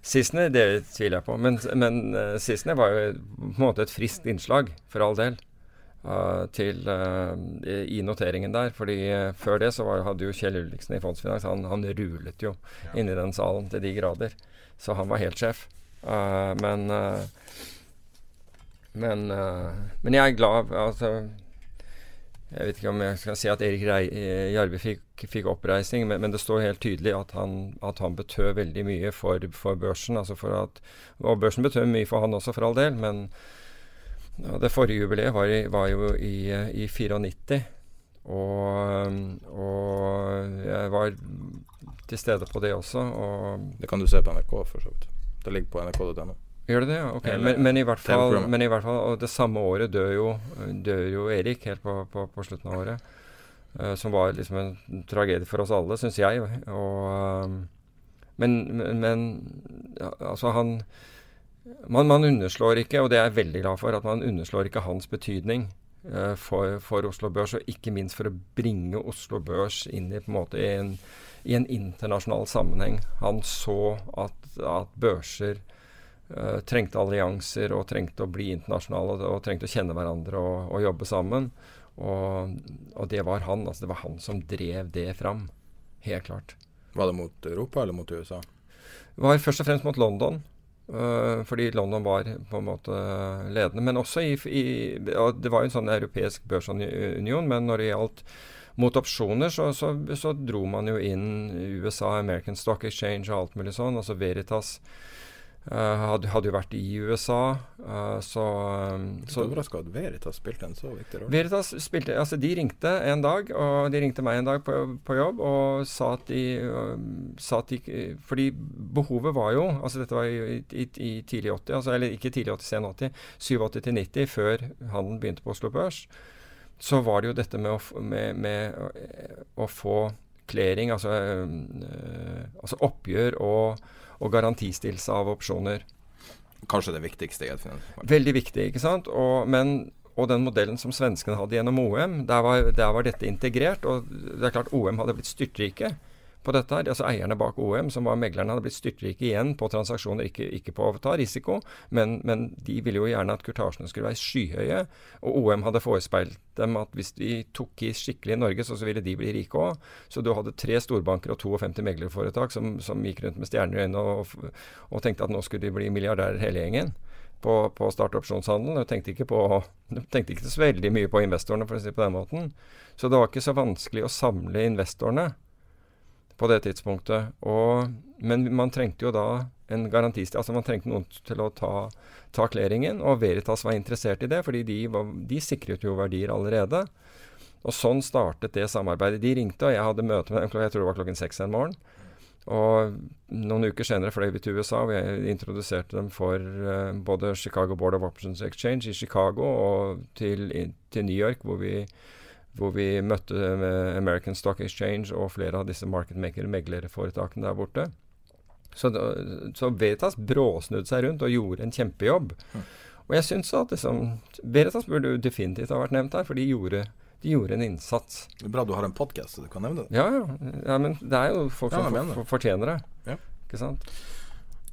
Sissener, det tviler jeg på. Men, men uh, Sissener var jo på en måte et friskt innslag, for all del, til, uh, i noteringen der. fordi før det så var, hadde jo Kjell Ulriksen i Fondsfinans Han, han rulet jo ja. inni den salen til de grader. Så han var helt sjef. men men, men jeg er glad altså jeg vet ikke om jeg skal si at Erik eh, Jarve fikk, fikk oppreisning, men, men, det står helt tydelig at han, at han betød veldig mye for, for børsen. Altså for at, og børsen betød mye for han også, for all del. Men ja, det forrige jubileet var, var, jo i, i 94. Og, og, jeg var til stede på det også. det kan du se på NRK, for så vidt. Det ligger på nrk.no. Gjør det det? ja, ok. Men, men, i hvert fall, men i hvert fall Og det samme året dør jo, dør jo Erik, helt på, på, på slutten av året. Uh, som var liksom en tragedie for oss alle, syns jeg. Og, uh, men, men ja, altså han man, man, underslår ikke, og det er jeg veldig glad for, at man underslår ikke hans betydning uh, for, for, Oslo Børs, og ikke minst for å bringe Oslo Børs inn i, på en måte, i, en, i en internasjonal sammenheng. Han så at, at børser uh, trengte allianser og trengte å bli internasjonale og, og trengte å kjenne hverandre og, og jobbe sammen. Og, og, det var han. altså Det var han som drev det fram. Helt klart. Var det mot Europa eller mot USA? Det var først og fremst mot London. Uh, fordi London var på en måte ledende. Men også i, i Det var jo en sånn europeisk børsunion, men når det gjaldt mot opsjoner, så, så, så, dro man jo inn USA, American Stock Exchange og alt mulig sånn. Altså Veritas hadde, hadde, jo vært i USA, uh, så um, så overraska at Veritas spilte en så viktig rolle. Veritas spilte, altså De ringte en dag, og de ringte meg en dag på, på jobb og sa at, de, sa at de Fordi behovet var jo altså Dette var i, i, i tidlig 80, altså, eller ikke tidlig 80, sen 80, 87 til 90, før handelen begynte på Oslo Børs. Så var det jo dette med å, med, med å få klæring, altså, altså oppgjør og og garantistillelse av opsjoner. Kanskje det viktigste i et finansmarked. Veldig viktig, ikke sant. Og, men, og den modellen som svenskene hadde gjennom OM, der var, der var, dette integrert. Og det er klart OM hadde blitt styrtrike på dette. her, altså Eierne bak OM, som var meglerne, hadde blitt styrtrike igjen på transaksjoner, ikke, ikke, på å ta risiko, men, men, de ville jo gjerne at kurtasjene skulle være skyhøye. Og OM hadde forespeilt dem at hvis de tok i skikkelig i Norge, så, så ville de bli rike òg. Så du hadde tre storbanker og 52 meglerforetak som, som gikk rundt med stjerner i øynene og, og, tenkte at nå skulle de bli milliardærer hele gjengen. På, på startopsjonshandelen. Og tenkte ikke, på, tenkte ikke så veldig mye på investorene, for å si det på den måten. Så det var ikke så vanskelig å samle investorene på det tidspunktet. Og, men man trengte jo da en garantist, altså man trengte noen til å ta, ta klæringen, og Veritas var interessert i det, fordi de, var, de, sikret jo verdier allerede. Og sånn startet det samarbeidet. De ringte, og jeg hadde møte med dem jeg tror det var klokken seks en morgen. Og noen uker senere fløy vi til USA, og jeg introduserte dem for uh, både Chicago Board of Options Exchange i Chicago og til, til New York, hvor vi hvor vi møtte American Stock Exchange og flere av disse marketmaker-meglerforetakene der borte. Så, så Veritas bråsnudde seg rundt og gjorde en kjempejobb. Mm. Og jeg syns at liksom, Veritas burde definitivt ha vært nevnt her, for de gjorde, de gjorde en innsats. Det er bra du har en podkast så du kan nevne det. Ja, ja, ja. men det er jo folk som for, for, fortjener det. Ja. Ikke sant?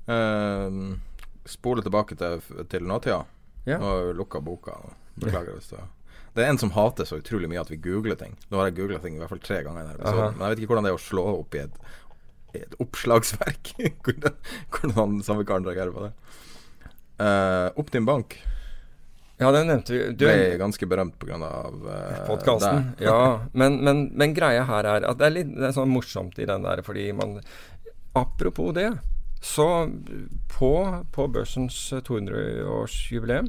Uh, spole tilbake til, til nåtida. Ja. Nå har vi lukka boka. Beklager hvis det det er en som hater så utrolig mye at vi googler ting. Nå har jeg googla ting i hvert fall tre ganger. denne Men jeg vet ikke hvordan det er å slå opp i et, et oppslagsverk. *laughs* hvordan, hvordan samme karen reagerer på det. Uh, din Bank ja, den nevnte vi. Du, ble ganske berømt pga. Uh, *laughs* podkasten. Ja, men, men, men, greia her er at det er litt det er sånn morsomt i den der, fordi man Apropos det, så på, på børsens 200-årsjubileum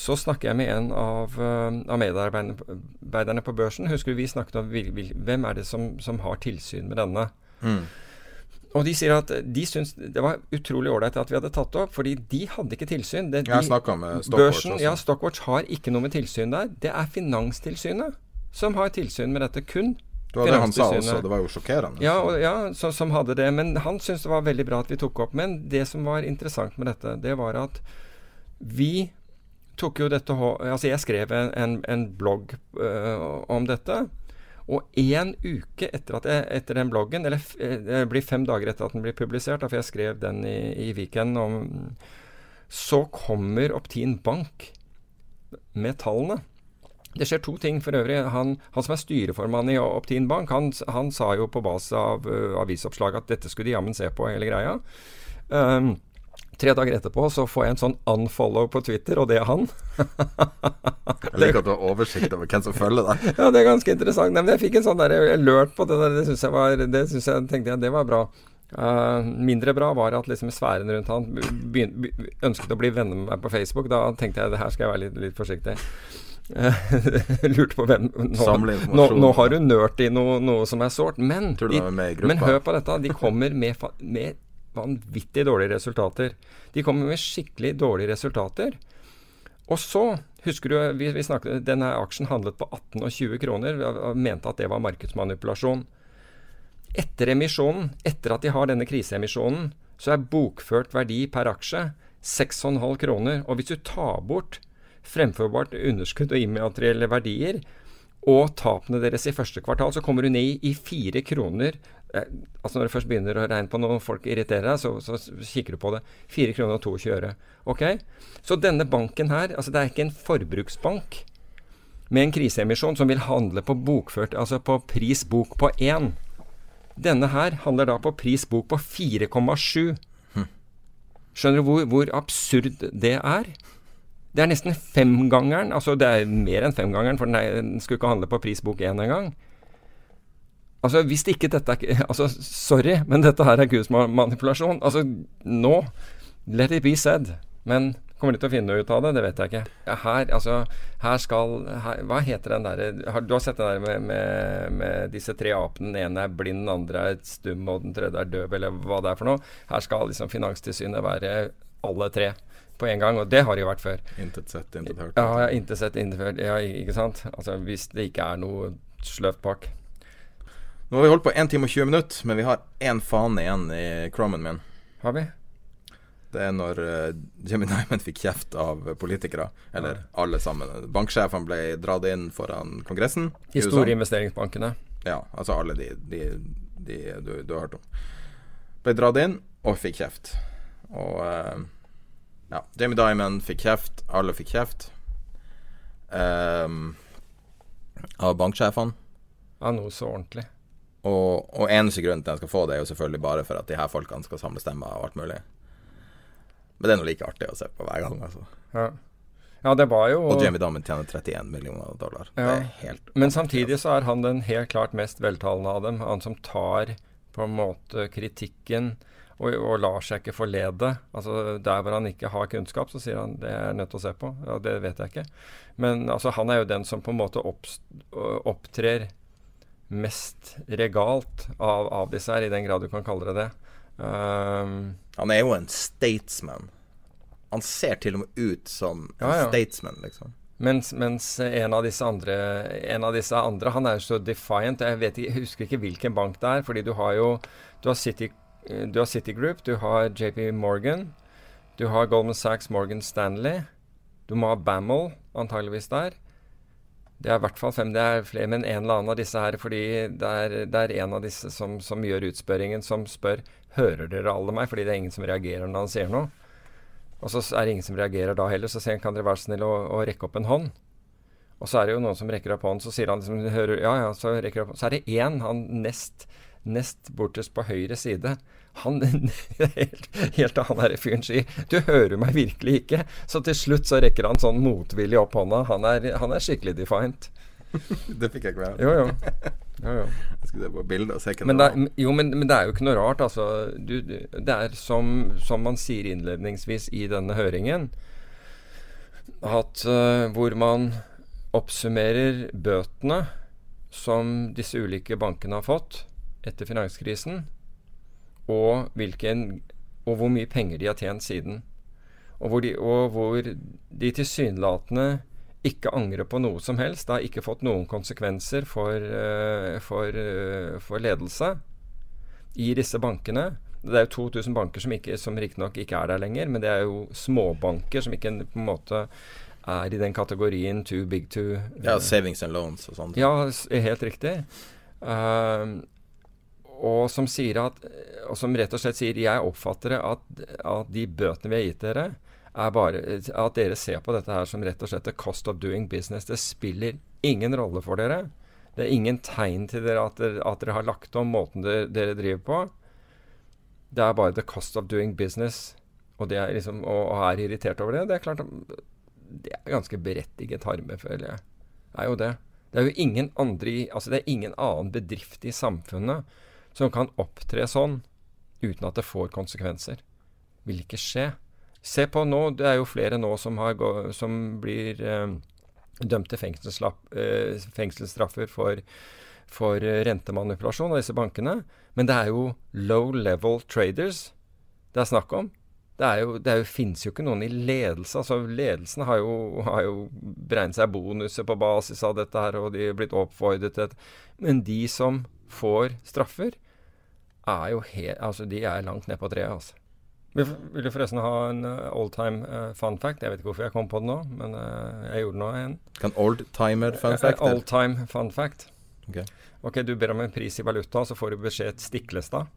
så snakker jeg med en av, uh, av medarbeiderne på børsen. Husker du vi snakket om hvem er det som, som, har tilsyn med denne? Mm. og de sier at de syns det var utrolig ålreit at vi hadde tatt det opp, fordi de hadde ikke tilsyn. Det, Jeg har snakket med Stockwatch børsen. Ja, Stockwatch har ikke noe med tilsyn der. Det er Finanstilsynet som har tilsyn med dette. Kun Det var det han sa også. Det var jo sjokkerende. Ja, og, ja så, som hadde det. Men han syntes det var veldig bra at vi tok opp. Men det som var interessant med dette, det var at vi tok jo dette Altså, jeg skrev en, en, blogg uh, om dette. Og én uke etter, at jeg, etter den bloggen, eller eh, det blir fem dager etter at den blir publisert, for jeg skrev den i, i Viken om Så kommer Optin Bank med tallene. Det skjer to ting for øvrig. Han, han som er styreformann i Optin Bank, han, han sa jo på base av uh, avisoppslag at dette skulle de jammen se på, hele greia. Um, tre dager etterpå så får jeg en sånn unfollow på Twitter, og det er han. Jeg liker at du har oversikt over hvem som følger deg. Ja, det er ganske interessant. Nei, men jeg fikk en sånn der alert på det der. Det syns jeg var Det synes jeg, tenkte jeg det var bra. Uh, mindre bra var at liksom sfæren rundt han begyn, be, ønsket å bli venner med meg på Facebook. Da tenkte jeg det her skal jeg være litt, litt forsiktig. Eh, *laughs* Lurte på hvem nå, nå, nå har du nørt i noe, noe som er sårt. Men, de, men hør på dette. De kommer med, med vanvittig dårlige resultater. De kommer med skikkelig dårlige resultater. Og så, husker du, vi, vi snakket, denne aksjen handlet på 18 og 20 kroner. Vi mente at det var markedsmanipulasjon. Etter emisjonen, etter at de har denne kriseemisjonen, så er bokført verdi per aksje 6,5 kroner. Og hvis du tar bort fremførbart underskudd og immaterielle verdier, og tapene deres i første kvartal, så kommer du ned i fire kroner. Altså Når du først begynner å regne på noe folk irriterer deg, så, så kikker du på det. 4 kroner og 22 øre. Ok? Så denne banken her, altså det er ikke en forbruksbank med en kriseemisjon som vil handle på bokført, altså på pris bok på 1. Denne her handler da på pris bok på 4,7. Skjønner du hvor, hvor absurd det er? Det er nesten femgangeren. Altså det er mer enn femgangeren, for den, er, den skulle ikke handle på prisbok 1 engang. Altså hvis ikke dette er *laughs* Altså sorry, men dette her er gudsmanipulasjon. Altså nå Let it be said. Men kommer de til å finne ut av det? Det vet jeg ikke. Her, altså Her skal her, Hva heter den derre Du har sett den der med, med, med disse tre apene. Den ene er blind, den andre er stum, og den tredje er døv, eller hva det er for noe. Her skal liksom Finanstilsynet være alle tre på en gang, og det har de jo vært før. Intet sett, intet hørt. Ja, intet sett, intet hørt. Ja, ikke sant? Altså hvis det ikke er noe sløvt bak. Nå har vi holdt på 1 time og 20 minutter, men vi har én fane igjen i crommen min. Har vi? Det er når uh, Jimmy Diamond fikk kjeft av politikere. Eller alle sammen. Banksjefen ble dratt inn foran Kongressen. i De store investeringsbankene. Ja, altså alle de, de, de du, du har hørt om. Ble dratt inn og fikk kjeft. Og uh, ja, Jamie Diamond fikk kjeft, alle fikk kjeft. Um, av banksjefene. Ja, noe så ordentlig. Og, og eneste grunnen til at jeg skal få det, er jo selvfølgelig bare for at de her folkene skal samle stemmer og alt mulig. Men det er nå like artig å se på hver gang, altså. Ja, ja det var jo Og Jamie Dammen tjener 31 millioner dollar. Det er helt Men samtidig så er han den helt klart mest veltalende av dem. Han som tar på en måte kritikken og, og lar seg ikke forlede. Altså Der hvor han ikke har kunnskap, så sier han det er jeg nødt til å se på. Ja, Det vet jeg ikke. Men altså han er jo den som på en måte opptrer mest regalt av, av disse her, i den grad du kan kalle det det. Um, Han er jo en statesman. Han ser til og med ut som en Ja, ja. statesman, liksom. Mens, mens en, av disse andre, en av disse andre Han er jo så defiant. Jeg, vet, jeg husker ikke hvilken bank det er. Fordi du har jo Du har, City, du har Citigroup, du har JP Morgan, du har Goldman Sachs, Morgan Stanley. Du må ha Bammel, antageligvis der. Det er i hvert fall fem. Det er flere, men en eller annen av disse her. Fordi det er, det er en av disse som, som gjør utspørringen, som spør Hører dere alle meg? Fordi det er ingen som reagerer når han sier noe. Og så er det ingen som reagerer da heller, så sier han kan dere være snill å, å rekke opp en hånd. Og så er det jo noen som rekker opp hånden, så sier han liksom hører, Ja, ja, så rekker opp Så er det én, han nest, nest bortest på høyre side. Han *laughs* helt, helt han der fyren sier 'Du hører meg virkelig ikke'. Så til slutt så rekker han sånn motvillig opp hånda. Han er, han er skikkelig defiant. *laughs* Det fikk jeg ikke med. Jo, jo. jo, jo. Jeg skulle se på bildet og se hva Men det var. jo, men, men det er jo ikke noe rart, altså. Du, du- det er som, som man sier innledningsvis i denne høringen, at uh, hvor man oppsummerer bøtene som disse ulike bankene har fått etter finanskrisen, og, hvilken, og hvor mye penger de har tjent siden. Og hvor de, og hvor de tilsynelatende ikke angrer på noe som helst. Det har ikke fått noen konsekvenser for, uh, for, uh, for ledelse i disse bankene. Det er jo 2000 banker som, ikke, som riktignok ikke er der lenger, men det er jo småbanker som ikke på en måte er i den kategorien too big to Ja, savings and loans og sånt. Ja, helt riktig. Uh, og som at Og som rett og slett sier Jeg oppfatter at, at de bøtene vi har gitt dere, er bare At dere ser på dette her som rett og slett the cost of doing business. Det spiller ingen rolle for dere. Det er ingen tegn til dere at dere, at dere har lagt om måten dere, dere, driver på. Det er bare the cost of doing business. Og, det er liksom, og, og er irritert over det. Det er klart det er ganske berettiget harme, føler jeg. Det er jo det. Det er jo ingen andre altså det er ingen annen bedrift i samfunnet som kan opptre sånn uten at det får konsekvenser. Vil ikke skje. Se på nå, det er jo flere nå som, har, som blir eh, dømt til eh, fengselsstraffer for, for rentemanipulasjon av disse bankene. Men det er jo low level traders det er snakk om. Det, det er jo, finnes jo ikke noen i ledelse. altså Ledelsen har jo, har jo beregnet seg bonuser på basis av dette her, og de er blitt oppfordret til Men de som får straffer, er jo helt Altså, de er langt ned på treet, altså. Vil du forresten ha en uh, oldtime uh, fun fact? Jeg vet ikke hvorfor jeg kom på det nå, men uh, jeg gjorde nå en. Kan oldtimer fun fact? Uh, oldtime fun fact. Okay. ok, du ber om en pris i valuta, så får du beskjed Stiklestad.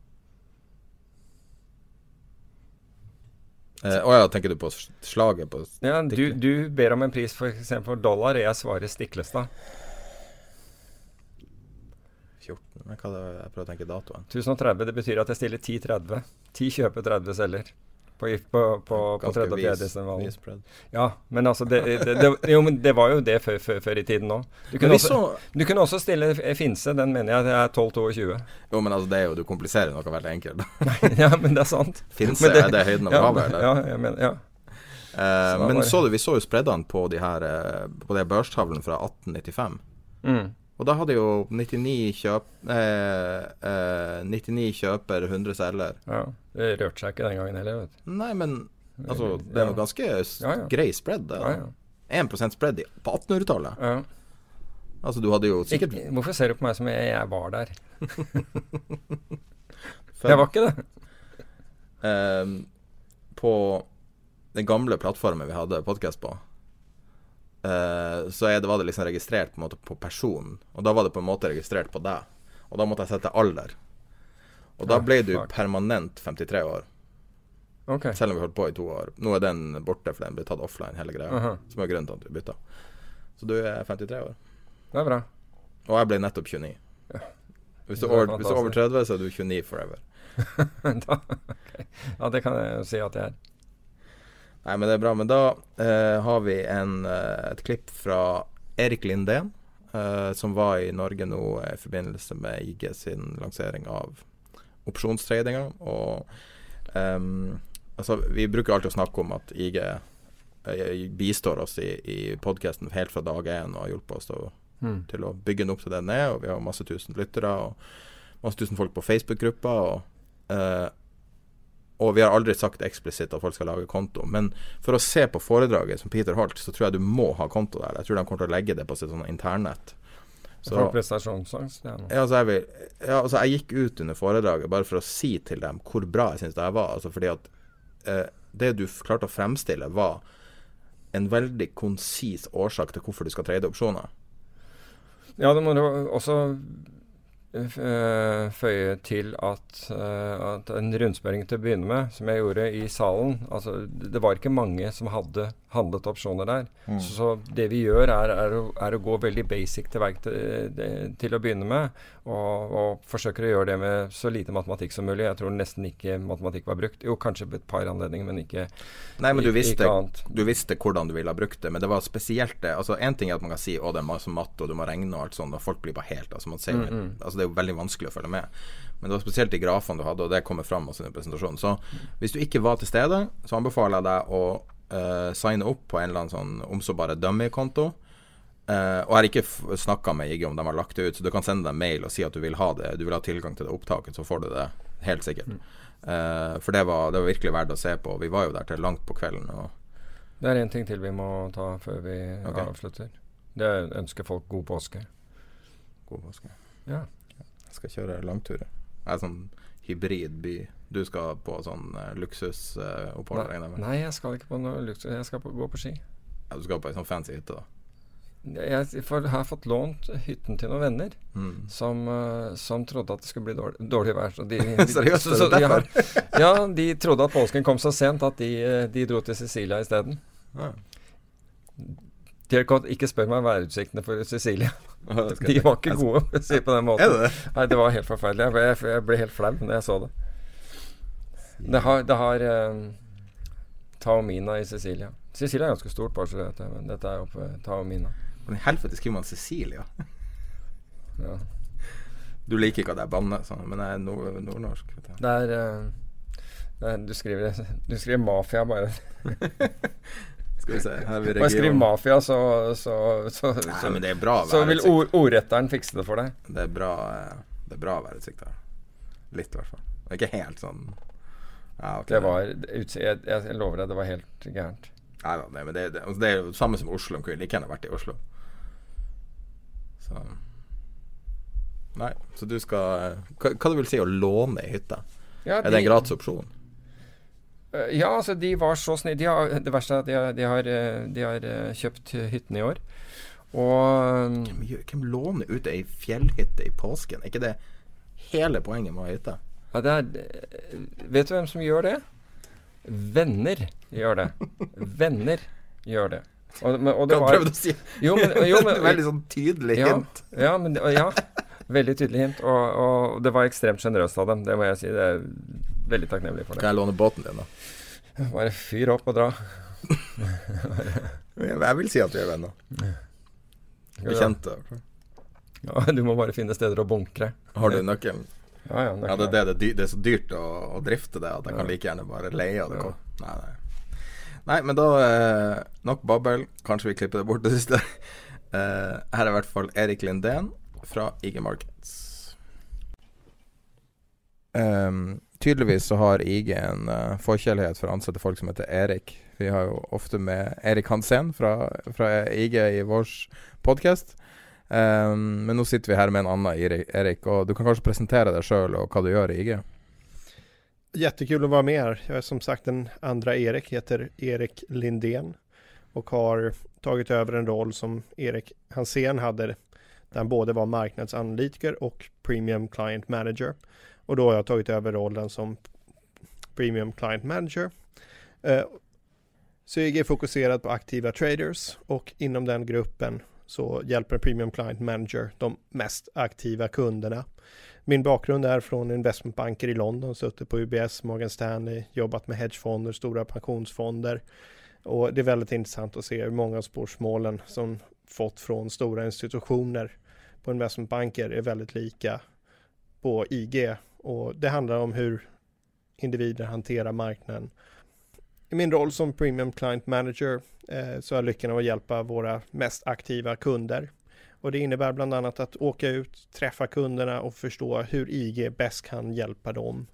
Å eh, ja, tenker du på slaget på Ja, du, du ber om en pris eksempel dollar, og jeg svarer Stiklestad. 14 Men hva det, Jeg prøver å tenke datoen. 1030. Det betyr at jeg stiller 10-30. 10 kjøper, 30 selger. På, på, på, på tredje og fjerde desember. Ja, men altså det, det, det, jo, men det var jo det før, før, før i tiden òg. Du, du kunne også stille Finse, den mener jeg det er 12-22. Jo, men altså det er jo, du kompliserer noe veldig enkelt. *laughs* ja, men det er sant. Finse, er det høyden av ja, havet, eller? Ja, jeg mener, ja. Uh, så men så du, vi så jo spreddene på de her uh, På de børstavlene fra 1895. Mm. Og da hadde jo 99, kjøp, eh, eh, 99 kjøper, 100 selger. Ja, Det rørte seg ikke den gangen heller, vet du. Nei, men altså, det er jo ganske ja, ja. grei spread. Det, ja, ja. 1% spread på 1800-tallet. Ja. Altså, du hadde jo sikkert ikke, Hvorfor ser du på meg som jeg, jeg var der? *laughs* jeg var ikke det. Eh, på den gamle plattformen vi hadde podkast på, Uh, så det, var det liksom registrert på, på personen. Og da var det på en måte registrert på deg. Og da måtte jeg sette alder. Og da ble du permanent 53 år. Okay. Selv om vi holdt på i to år. Nå er den borte, for den ble tatt offline, hele greia. Uh -huh. Som er grunnen til at vi bytta. Så du er 53 år. Det er bra. Og jeg ble nettopp 29. Ja. Hvis, du over, hvis, du er over 30, så er du 29 forever. *laughs* da, okay. Ja, det kan jeg jo si at jeg er. Nei, men det er bra. Men da eh, har vi en, eh, et klipp fra Erik Lindén, eh, som var i Norge nå i forbindelse med IG sin lansering av opsjonstradinga. Og um, altså, vi bruker alltid å snakke om at IG eh, bistår oss i, i podkasten helt fra dag én og har hjulpet oss til mm. til å bygge den opp til den er. Og vi har masse tusen lyttere og masse tusen folk på Facebook-gruppa. Og og vi har aldri sagt eksplisitt at folk skal lage konto. Men for å se på foredraget som Peter holdt, så tror jeg du må ha konto der. Jeg tror de kommer til å legge det på sitt sånn internett. Så, for prestasjonsangst? Ja, altså jeg, vil, ja, altså jeg gikk ut under foredraget bare for å si til dem hvor bra jeg syns det var. Altså fordi at eh, det du klarte å fremstille, var en veldig konsis årsak til hvorfor du skal trade opsjoner. Ja, det må du også føye til at, eh, at, en rundspørring til å begynne med, som jeg gjorde i salen altså Det var ikke mange som hadde handlet opsjoner der. Mm. Så, så, det vi gjør, er, er, å, er, å, gå veldig basic til verk til, til, å begynne med. Og, og, forsøker å gjøre det med så lite matematikk som mulig. Jeg tror nesten ikke matematikk var brukt. Jo, kanskje på et par anledninger, men ikke Nei, men du visste, du visste, hvordan du ville ha brukt det. Men det var spesielt det. Altså Én ting er at man kan si å, det er masse matte, og du må regne og alt sånt, og folk blir bare helt altså, man ser, mm, mm. altså Det er jo veldig vanskelig å følge med. Men det var spesielt de grafene du hadde, og det kommer fram også i presentasjonen. Så hvis du ikke var til stede, så anbefaler jeg deg å uh, signe opp på en eller annen sånn om så bare dummy-konto. Uh, og jeg har ikke snakka med IG om de har lagt det ut, så du kan sende dem mail og si at du vil ha det, du vil ha tilgang til det opptaket, så får du det Helt sikkert. Mm. Uh, for det var, det var, virkelig verdt å se på. Vi var jo der til langt på kvelden. det er én ting til vi må ta før vi okay. avslutter. Det ønsker folk god påske. God påske. Ja. Jeg skal kjøre langturer. Jeg er sånn hybridby. Du skal på sånn uh, luksusopphold? Uh, nei, jeg skal ikke på noe luksus. Jeg skal på, gå på ski. Ja, Du skal på ei sånn fancy hytte, da? Jeg har fått lånt hytten til noen venner mm. som, uh, som, trodde at det skulle bli dårlig, dårlig vær. Så de, *laughs* de, Seriøst? Så, så de har, ja, de trodde at påsken kom så sent at de, de dro til Sicilia isteden. Ja. Ikke spør meg værutsiktene for Sicilia. *laughs* De var ikke gode, å si på den måten. Det? Nei, det var helt forferdelig. Jeg, jeg ble helt flau når jeg så det. Det har, det har uh, Taomina i Sicilia. Sicilia er ganske stort, bare så det men dette er oppe Taomina. Men i helvete skriver man Cecilia? *laughs* ja. Du liker ikke at jeg banner, sånn, men jeg er nord nordnorsk. Det er, uh, du, skriver, du skriver mafia, bare. *laughs* Skal vi se her vi Bare skriv mafia, så, så, så, Nei, men det er bra så vil ord, ordretteren fikse det for deg. Det er bra, eh, det er bra værutsikt her. Litt, i hvert fall. Ikke helt sånn ja, okay. Det var jeg, jeg, lover deg, det var helt gærent. Nei da, men det, det, altså, det, er jo det samme som Oslo. Kunne like gjerne vært i Oslo. Så Nei, så du skal Hva, hva det vil si å låne ei hytte? Ja, er det en gratis opsjon? Eh, ja, altså de var så snille. De det verste er at de har, de har, eh, de har eh, kjøpt hytten i år. Og hvem, hvem, låner ut ei fjellhytte i påsken? Er ikke det hele poenget med å ha hytte? Ja, er, vet du hvem som gjør det? Venner gjør det. *laughs* Venner gjør det. Og, og det var, prøvde å si jo, men, jo, men, *laughs* Veldig sånn tydelig hint. Ja, men, ja, veldig tydelig hint. Og, og det var ekstremt sjenerøst av dem. Det må jeg si. Det er veldig takknemlig for det. Kan jeg låne båten din, da? Bare fyr opp og dra. *laughs* jeg vil si at vi er venner. Bekjente. Ja, du må bare finne steder å bunkre. Har du nøkkelen? Ja, ja, ja det, det, det, det, er så dyrt å, å drifte det at jeg kan like gjerne bare leie det. Ja. Nei, nei. Nei, men da eh, Nok babbel. Kanskje vi klipper det bort det siste. *laughs* eh, her er i hvert fall Erik Lindén fra IG Markets. Um, tydeligvis så har IG en uh, forkjærlighet for å ansette folk som heter Erik. Vi har jo ofte med Erik Hansen fra, fra IG i vår podkast. Um, men nå sitter vi her med en annen Erik, og du kan kanskje presentere deg sjøl og hva du gjør i IG? Jättekul att vara med här. Jag är som sagt den andra Erik, heter Erik Lindén och har tagit över en roll som Erik Hansén hade där han både var marknadsanalytiker och premium client manager. Och då har jag tagit över rollen som Premium Client Manager. Eh, så jag är fokuserad på aktiva traders och inom den gruppen så hjälper Premium Client Manager de mest aktiva kunderna. Min bakgrund er fra investmentbanker i London, suttit på UBS, Morgan Stanley, jobbat med hedgefonder, stora pensionsfonder. Och det er veldig interessant å se hur mange av spårsmålen som fått fra store institutioner på investmentbanker er veldig lika på IG och det handler om hvordan individer hanterer marknaden. I min roll som Premium Client Manager eh, så har jeg lykken av å hjelpe våre mest aktive kunder. Och det innebär bland annat att åka ut, träffa kunderna och förstå hur IG bäst kan hjälpa dem.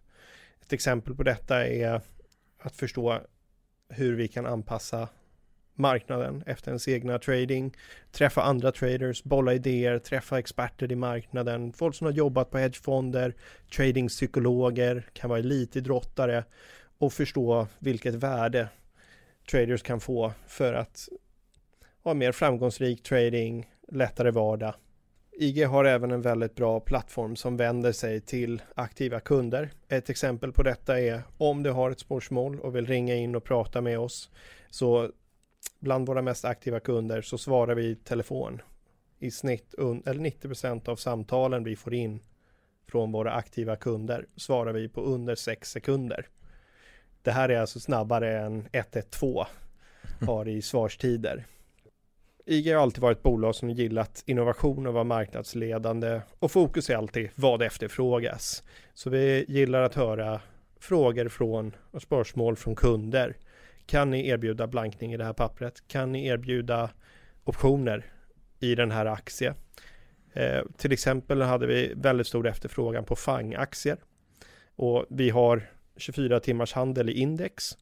Ett exempel på detta är att förstå hur vi kan anpassa marknaden efter ens egna trading, träffa andra traders, bolla idéer, träffa experter i marknaden, folk som har jobbat på hedgefonder, tradingpsykologer, kan vara elitidrottare och förstå vilket värde traders kan få för att ha mer framgångsrik trading, lättare vardag. IG har även en väldigt bra plattform som vänder sig till aktiva kunder. Ett exempel på detta är om du har ett spårsmål och vill ringa in och prata med oss så bland våra mest aktiva kunder så svarar vi i telefon. I snitt, eller 90% av samtalen vi får in från våra aktiva kunder svarar vi på under 6 sekunder. Det här är alltså snabbare än 112 har i svarstider. IG har alltid varit ett bolag som gillat innovation och var marknadsledande och fokus är alltid vad efterfrågas. Så vi gillar att höra frågor från och spörsmål från kunder kan ni erbjuda blankning i det här pappret? Kan ni erbjuda optioner i den här aktien? Eh, till exempel hade vi väldigt stor efterfrågan på FANG-aktier. Och vi har 24 timmars handel i index.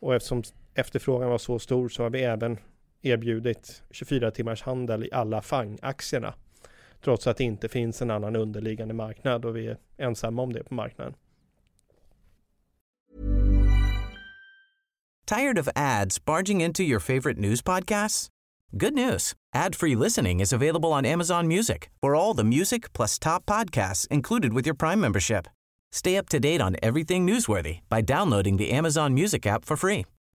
Och eftersom efterfrågan var så stor så har vi även erbjudit 24 timmars handel i alla FANG-aktierna. Trots att det inte finns en annan underliggande marknad och vi är ensamma om det på marknaden. Tired of ads barging into your favorite news podcasts? Good news. Ad-free listening is available on Amazon Music for all the music plus top podcasts included with your Prime membership. Stay up to date on everything newsworthy by downloading the Amazon Music app for free